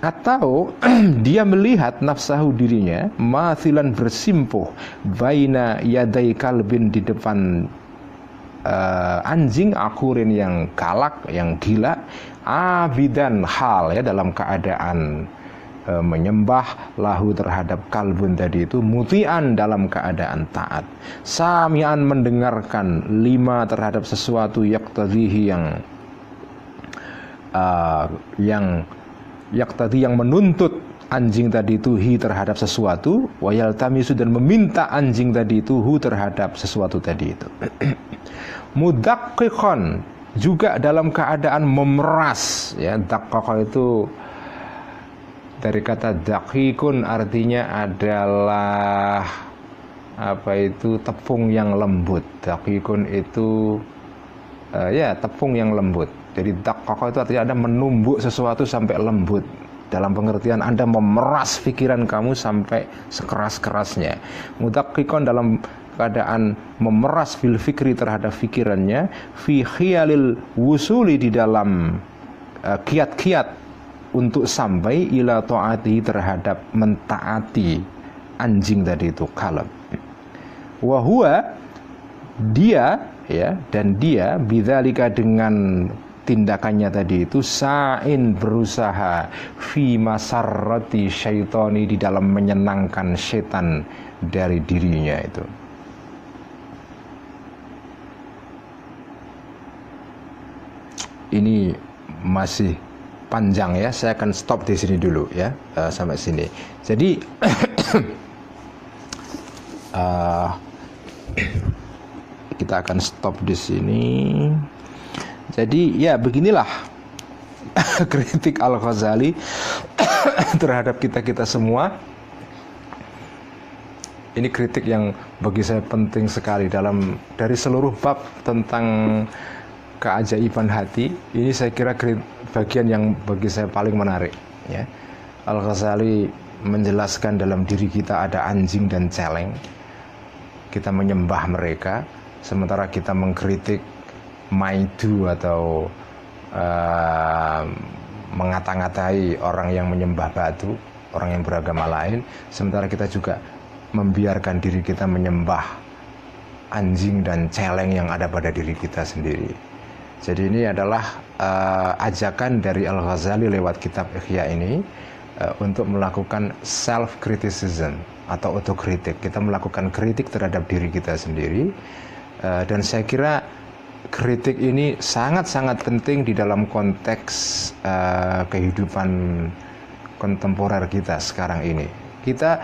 atau *clears throat* dia melihat nafsahu dirinya mathilan bersimpuh baina yadai kalbin di depan uh, anjing akurin yang galak yang gila abidan hal ya dalam keadaan e, menyembah lahu terhadap kalbun tadi itu mutian dalam keadaan taat. Samian mendengarkan lima terhadap sesuatu yaktadhihi yang uh, yang yaktadhi yang menuntut anjing tadi itu hi terhadap sesuatu wayal tamisu dan meminta anjing tadi itu hu terhadap sesuatu tadi itu. *clears throat* Mudakikon juga dalam keadaan memeras ya. Dakkaka itu dari kata dakikun artinya adalah apa itu tepung yang lembut. Dakikun itu uh, ya tepung yang lembut. Jadi dakikah itu artinya ada menumbuk sesuatu sampai lembut. Dalam pengertian Anda memeras pikiran kamu sampai sekeras-kerasnya. Mudakikon dalam keadaan memeras fil fikri terhadap pikirannya fi khiyalil wusuli di dalam uh, kiat-kiat untuk sampai ila taati terhadap mentaati anjing tadi itu kalab. Wahua dia ya dan dia bidzalika dengan tindakannya tadi itu sain berusaha fi masarrati syaitani di dalam menyenangkan setan dari dirinya itu. Ini masih panjang ya. Saya akan stop di sini dulu ya uh, sampai sini. Jadi uh, *coughs* *coughs* kita akan stop di sini. Jadi ya beginilah *coughs* kritik Al Ghazali terhadap kita kita semua. Ini kritik yang bagi saya penting sekali dalam dari seluruh bab tentang keajaiban hati ini saya kira bagian yang bagi saya paling menarik ya. Al Ghazali menjelaskan dalam diri kita ada anjing dan celeng. Kita menyembah mereka sementara kita mengkritik maidu atau uh, mengata-ngatai orang yang menyembah batu orang yang beragama lain. Sementara kita juga membiarkan diri kita menyembah anjing dan celeng yang ada pada diri kita sendiri Jadi ini adalah uh, ajakan dari Al Ghazali lewat kitab Ihya ini uh, untuk melakukan self criticism atau otokritik. Kita melakukan kritik terhadap diri kita sendiri uh, dan saya kira kritik ini sangat-sangat penting di dalam konteks uh, kehidupan kontemporer kita sekarang ini. Kita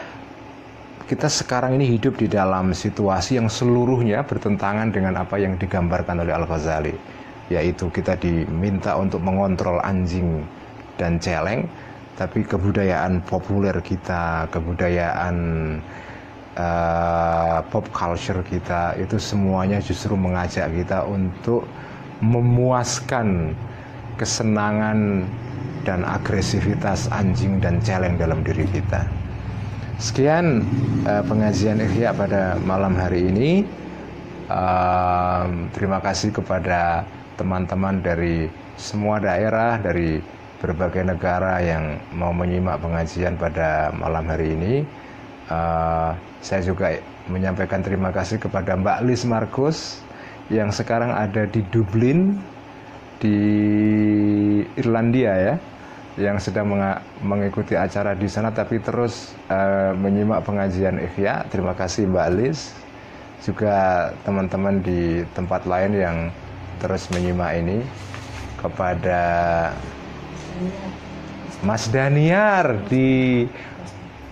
kita sekarang ini hidup di dalam situasi yang seluruhnya bertentangan dengan apa yang digambarkan oleh Al-Ghazali yaitu kita diminta untuk mengontrol anjing dan celeng tapi kebudayaan populer kita kebudayaan uh, pop culture kita itu semuanya justru mengajak kita untuk memuaskan kesenangan dan agresivitas anjing dan celeng dalam diri kita. Sekian uh, pengajian Ikhya pada malam hari ini. Uh, terima kasih kepada teman-teman dari semua daerah, dari berbagai negara yang mau menyimak pengajian pada malam hari ini. Uh, saya juga menyampaikan terima kasih kepada Mbak Lis Markus yang sekarang ada di Dublin di Irlandia ya yang sedang mengikuti acara di sana tapi terus uh, menyimak pengajian Ikhya. Terima kasih Mbak Alis. Juga teman-teman di tempat lain yang terus menyimak ini kepada Mas Daniar di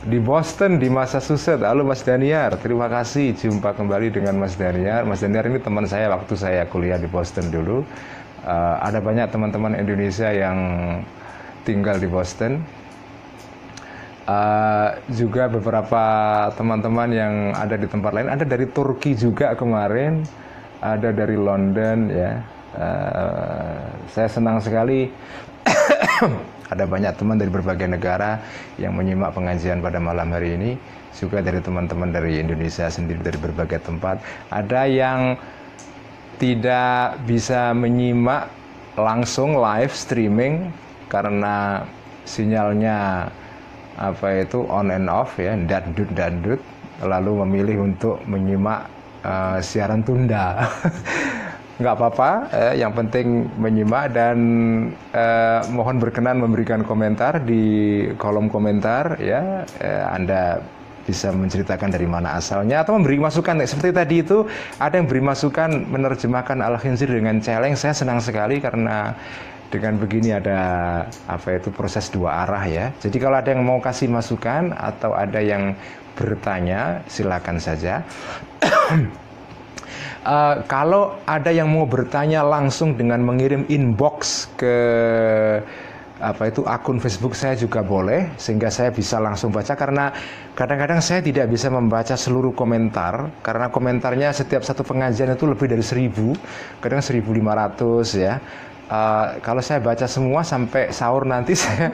di Boston di Massachusetts. Halo Mas Daniar, terima kasih jumpa kembali dengan Mas Daniar. Mas Daniar ini teman saya waktu saya kuliah di Boston dulu. Uh, ada banyak teman-teman Indonesia yang tinggal di Boston. Uh, juga beberapa teman-teman yang ada di tempat lain, ada dari Turki juga kemarin, ada dari London ya. Uh, saya senang sekali *coughs* ada banyak teman dari berbagai negara yang menyimak pengajian pada malam hari ini, juga dari teman-teman dari Indonesia sendiri dari berbagai tempat. Ada yang tidak bisa menyimak langsung live streaming karena sinyalnya apa itu on and off ya dandut dandut lalu memilih untuk menyimak uh, siaran tunda. *laughs* Nggak apa-apa eh, yang penting menyimak dan eh, mohon berkenan memberikan komentar di kolom komentar ya. Eh, anda bisa menceritakan dari mana asalnya atau memberi masukan. Seperti tadi itu ada yang beri masukan menerjemahkan al khinzir dengan celeng. Saya senang sekali karena dengan begini ada apa itu proses dua arah ya. Jadi kalau ada yang mau kasih masukan atau ada yang bertanya silakan saja. uh, *coughs* kalau ada yang mau bertanya langsung dengan mengirim inbox ke apa itu akun Facebook saya juga boleh sehingga saya bisa langsung baca karena kadang-kadang saya tidak bisa membaca seluruh komentar karena komentarnya setiap satu pengajian itu lebih dari seribu kadang 1500 ya uh, kalau saya baca semua sampai sahur nanti *laughs* saya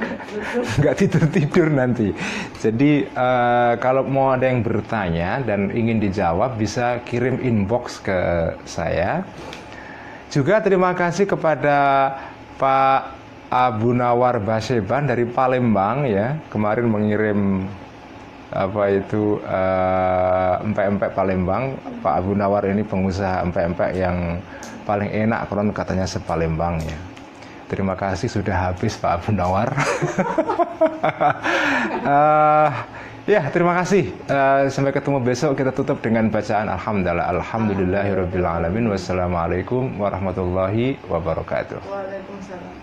nggak tidur tidur nanti. Jadi uh, kalau mau ada yang bertanya dan ingin dijawab bisa kirim inbox ke saya. Juga terima kasih kepada Pak Abu Nawar Baseban dari Palembang ya kemarin mengirim apa itu uh, empek-empek Palembang Pak Abu Nawar ini pengusaha empek-empek yang paling enak kalau katanya sepalembang ya. Terima kasih sudah habis Pak Abu Nawar. uh, *laughs* ya terima kasih. Uh, sampai ketemu besok kita tutup dengan bacaan Alhamdulillah. Alhamdulillahirobbilalamin. Wassalamualaikum warahmatullahi wabarakatuh. Waalaikumsalam.